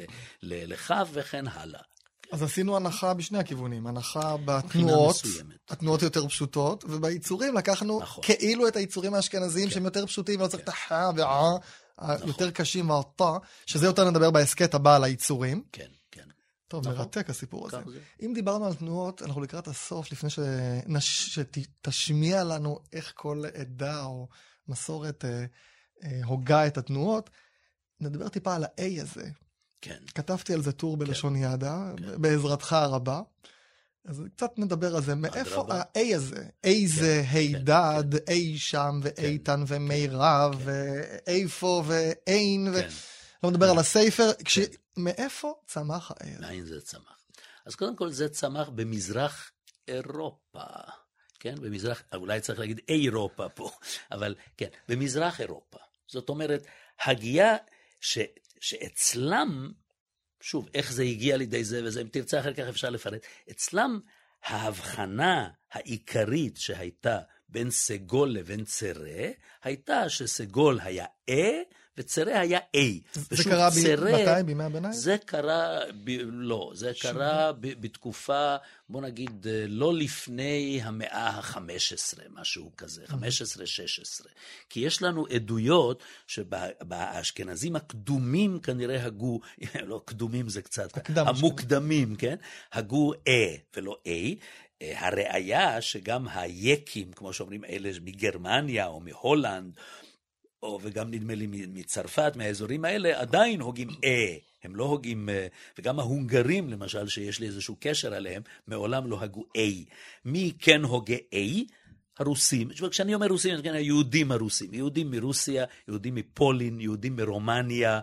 לכף וכן הלאה. אז עשינו הנחה בשני הכיוונים, הנחה בתנועות, התנועות יותר פשוטות, וביצורים לקחנו נכון. כאילו את היצורים האשכנזים כן. שהם יותר פשוטים, ולא צריך את החה ועה, היותר קשים, האותה, שזה יותר נדבר בהסכת הבא על היצורים. כן, כן. טוב, נכון. מרתק הסיפור הזה. זה. אם דיברנו על תנועות, אנחנו לקראת הסוף, לפני שנש... שתשמיע לנו איך כל עדה או מסורת אה, אה, הוגה את התנועות, נדבר טיפה על ה-A הזה. כן. כתבתי על זה טור בלשון ידה, בעזרתך הרבה. אז קצת נדבר על זה, מאיפה. ה-A הזה? A זה כן, הידד, A שם, ואיתן, ומירב, כן. ואיפה, ואין, ו... כן. לא מדבר על הספר, כש... מאיפה צמח ה-A הזה? מאין זה צמח? אז קודם כל זה צמח במזרח אירופה, כן? במזרח, אולי צריך להגיד אירופה פה, אבל כן, במזרח אירופה. זאת אומרת, הגייה ש, שאצלם, שוב, איך זה הגיע לידי זה וזה, אם תרצה אחר כך אפשר לפרט, אצלם ההבחנה העיקרית שהייתה בין סגול לבין צרה, הייתה שסגול היה אה וצרה היה A. זה קרה ב... צרה- מתי? בימי הביניים? זה קרה, ב, לא, זה קרה ב, בתקופה, בוא נגיד, אה, לא לפני המאה ה-15, משהו כזה, 15-16. כי יש לנו עדויות שבאשכנזים הקדומים כנראה הגו, לא קדומים זה קצת, הקדם המוקדמים, כן? הגו אה ולא A. אה, הראיה שגם היקים, כמו שאומרים אלה מגרמניה או מהולנד, או וגם נדמה לי מצרפת, מהאזורים האלה, עדיין הוגים אה, הם לא הוגים, אה, וגם ההונגרים למשל, שיש לי איזשהו קשר עליהם, מעולם לא הגו אה. מי כן הוגה אה? הרוסים, כשאני אומר רוסים, אני מתכוון היהודים הרוסים, יהודים מרוסיה, יהודים מפולין, יהודים מרומניה,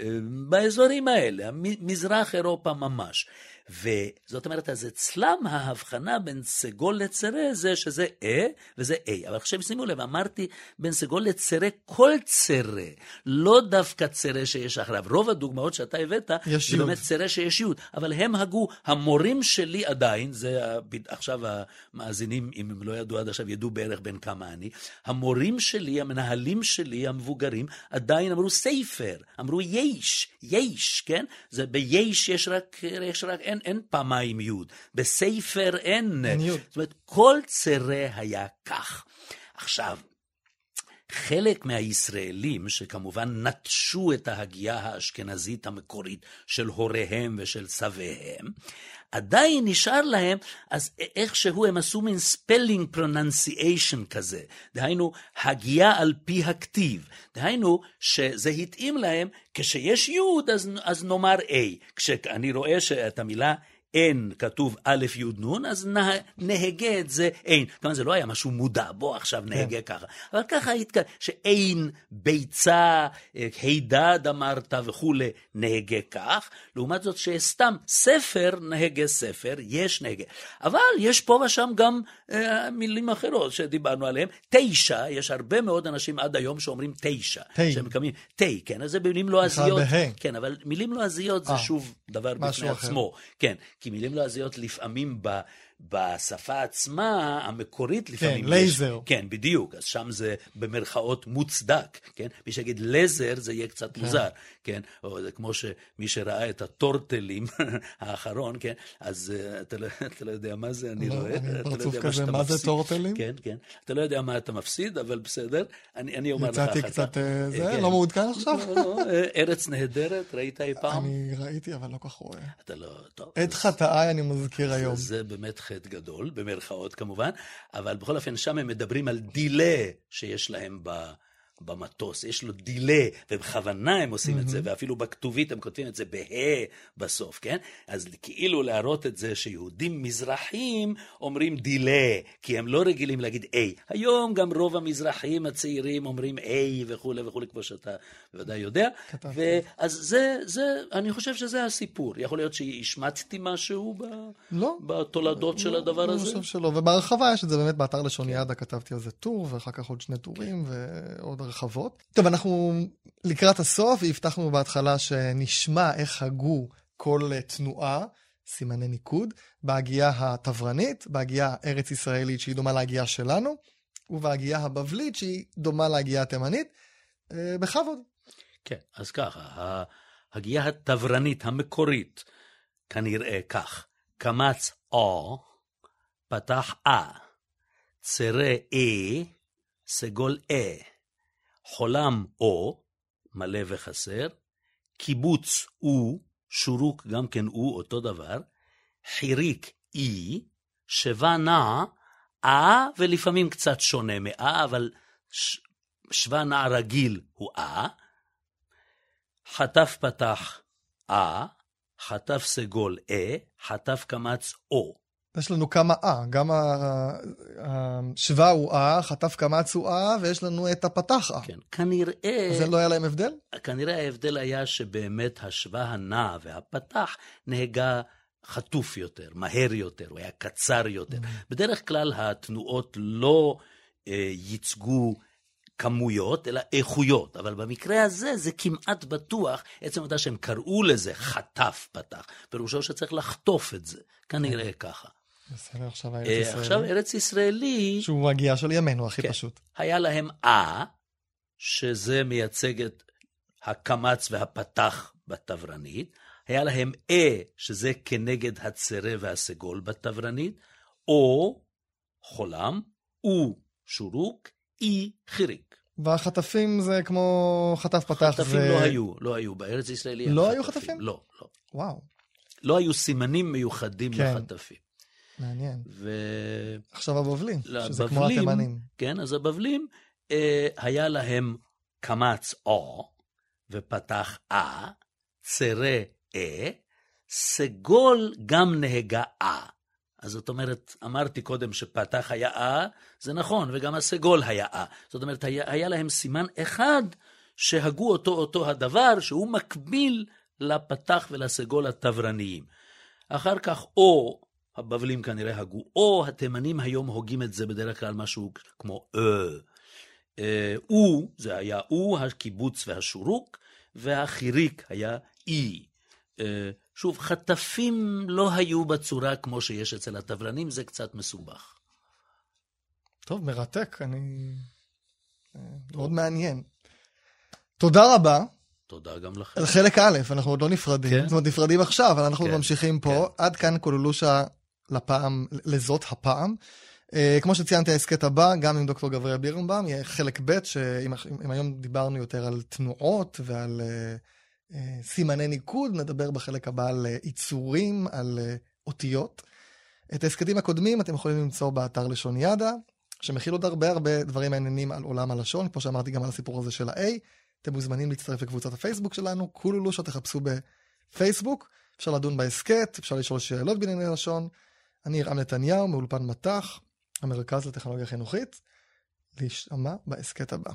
אה, באזורים האלה, מזרח אירופה ממש. וזאת אומרת, אז אצלם ההבחנה בין סגול לצרה זה שזה אה וזה אה. אבל עכשיו שימו לב, אמרתי בין סגול לצרה כל צרה, לא דווקא צרה שיש אחריו. רוב הדוגמאות שאתה הבאת, זה יוד. באמת צרה שיש יוד, אבל הם הגו, המורים שלי עדיין, זה עכשיו המאזינים, אם הם לא ידעו עד עכשיו, ידעו בערך בין כמה אני, המורים שלי, המנהלים שלי, המבוגרים, עדיין אמרו ספר, אמרו יש, יש, כן? זה ביש יש רק, יש רק אין, אין פעמיים יוד, בספר אין, אין יוד. זאת אומרת, כל צרה היה כך. עכשיו, חלק מהישראלים, שכמובן נטשו את ההגייה האשכנזית המקורית של הוריהם ושל סביהם, עדיין נשאר להם, אז איכשהו הם עשו מין spelling pronunciation כזה, דהיינו, הגייה על פי הכתיב, דהיינו, שזה התאים להם, כשיש יוד, אז, אז נאמר A. כשאני רואה שאת המילה אין כתוב א' י' נ', אז נה, נהגה את זה אין. כלומר, זה לא היה משהו מודע, בוא עכשיו נהגה ככה. אבל ככה התק... שאין ביצה, אה, הידד אמרת וכולי, נהגה כך. לעומת זאת שסתם ספר, נהגה ספר, יש נהגה. אבל יש פה ושם גם אה, מילים אחרות שדיברנו עליהן. תשע, יש הרבה מאוד אנשים עד היום שאומרים תשע. תה. שהם מקבלים תה, כן, אז זה מילים לועזיות. בה'. כן, אבל מילים לועזיות זה אה, שוב דבר בפני אחר. עצמו. כן, כי מילים לועזיות לפעמים ב... בשפה עצמה, המקורית לפעמים יש... לייזר. כן, בדיוק, אז שם זה במרכאות מוצדק, כן? מי שיגיד לזר זה יהיה קצת מוזר, כן? או זה כמו שמי שראה את הטורטלים האחרון, כן? אז uh, אתה, לא, אתה לא יודע מה זה, אני לא, רואה, אני אתה לא יודע מה שאתה מה זה מפסיד. טורטלים? כן, כן. אתה לא יודע מה אתה מפסיד, אבל בסדר, אני, אני אומר לך אחר כך. יצאתי קצת, אה, זה, כן. לא מעודכן עכשיו? לא, לא, אה, ארץ נהדרת, ראית אי פעם? אני ראיתי, אבל לא כל כך רואה. אתה לא, טוב. את חטאיי אני מזכיר זה, היום. זה באמת חטא גדול, במרכאות כמובן, אבל בכל אופן שם הם מדברים על דילה שיש להם ב... במטוס, יש לו דילה, ובכוונה הם עושים את זה, ואפילו בכתובית הם כותבים את זה בה' בסוף, כן? אז כאילו להראות את זה שיהודים מזרחים אומרים דילה, כי הם לא רגילים להגיד A. היום גם רוב המזרחים הצעירים אומרים A וכולי וכולי, כמו שאתה בוודאי יודע. כתבתי. אז זה, זה, אני חושב שזה הסיפור. יכול להיות שהשמצתי משהו ב... לא. בתולדות של הדבר אני הזה? חושב שלא, ובהרחבה יש את זה באמת באתר לשון ידה, כתבתי על זה טור, ואחר כך עוד שני טורים ועוד הרחבות. טוב, אנחנו לקראת הסוף, והבטחנו בהתחלה שנשמע איך הגו כל תנועה, סימני ניקוד, בהגייה התברנית, בהגייה הארץ ישראלית שהיא דומה להגייה שלנו, ובהגייה הבבלית שהיא דומה להגייה התימנית. אה, בכבוד. כן, אז ככה, הגייה התברנית המקורית, כנראה כך, קמץ או, פתח אה, צרה אה, סגול אה, חולם או, מלא וחסר, קיבוץ הוא, שורוק גם כן הוא, אותו דבר, חיריק אי, שבה נע, אה, ולפעמים קצת שונה מאה, אבל ש... שווה נע רגיל הוא אה, חטף פתח אה, חטף סגול אה, חטף קמץ או. יש לנו כמה אה, גם השווה הוא אה, חטף קמץ הוא אה, ויש לנו את הפתח אה. כן, כנראה... זה לא היה להם הבדל? כנראה ההבדל היה שבאמת השווה הנע והפתח נהגה חטוף יותר, מהר יותר, הוא היה קצר יותר. Mm. בדרך כלל התנועות לא אה, ייצגו כמויות, אלא איכויות. אבל במקרה הזה זה כמעט בטוח, עצם העובדה שהם קראו לזה חטף פתח, פירושו שצריך לחטוף את זה, כנראה כן. ככה. בסדר, עכשיו ארץ ישראלי. עכשיו ארץ ישראלי... שהוא הגיעה של ימינו, הכי כן, פשוט. היה להם אה, שזה מייצג את הקמץ והפתח בתברנית. היה להם אה, שזה כנגד הצרה והסגול בתברנית, או חולם, הוא שורוק, אי חיריק. והחטפים זה כמו חטף פתח. חטפים זה... לא היו, לא היו. בארץ ישראל לא היו חטפים? לא, לא. וואו. לא היו סימנים מיוחדים כן. לחטפים. מעניין. ו... עכשיו הבבלים, לבבלים, שזה כמו התימנים. כן, אז הבבלים, אה, היה להם קמץ או, ופתח אה, צרה אה, סגול גם נהגה אה. אז זאת אומרת, אמרתי קודם שפתח היה אה, זה נכון, וגם הסגול היה אה. זאת אומרת, היה, היה להם סימן אחד שהגו אותו אותו הדבר, שהוא מקביל לפתח ולסגול התברניים. אחר כך, או, הבבלים כנראה הגו, או התימנים היום הוגים את זה בדרך כלל משהו כמו אה. אה, הוא, זה היה הוא, הקיבוץ והשורוק, והחיריק היה אי. אה, שוב, חטפים לא היו בצורה כמו שיש אצל הטברנים, זה קצת מסובך. טוב, מרתק, אני... אה, מאוד מעניין. תודה רבה. תודה גם לכם. על חלק א', אנחנו עוד לא נפרדים, כן? זאת אומרת נפרדים עכשיו, אבל אנחנו כן, ממשיכים פה. כן. עד כאן כוללושה לפעם, לזאת הפעם. Uh, כמו שציינתי, ההסכת הבא, גם עם דוקטור גבריאל בירנבאום, יהיה חלק ב', שאם היום דיברנו יותר על תנועות ועל... Uh, אה, סימני ניקוד, נדבר בחלק הבא על עיצורים, על אותיות. את ההסכתים הקודמים אתם יכולים למצוא באתר לשון ידע, שמכיל עוד הרבה הרבה דברים מעניינים על עולם הלשון, כמו שאמרתי גם על הסיפור הזה של ה-A. אתם מוזמנים להצטרף לקבוצת הפייסבוק שלנו, כולו שתחפשו בפייסבוק. אפשר לדון בהסכת, אפשר לשאול שאלות בענייני לשון. אני ירעם נתניהו מאולפן מט"ח, המרכז לטכנולוגיה חינוכית. להשתמע בהסכת הבא.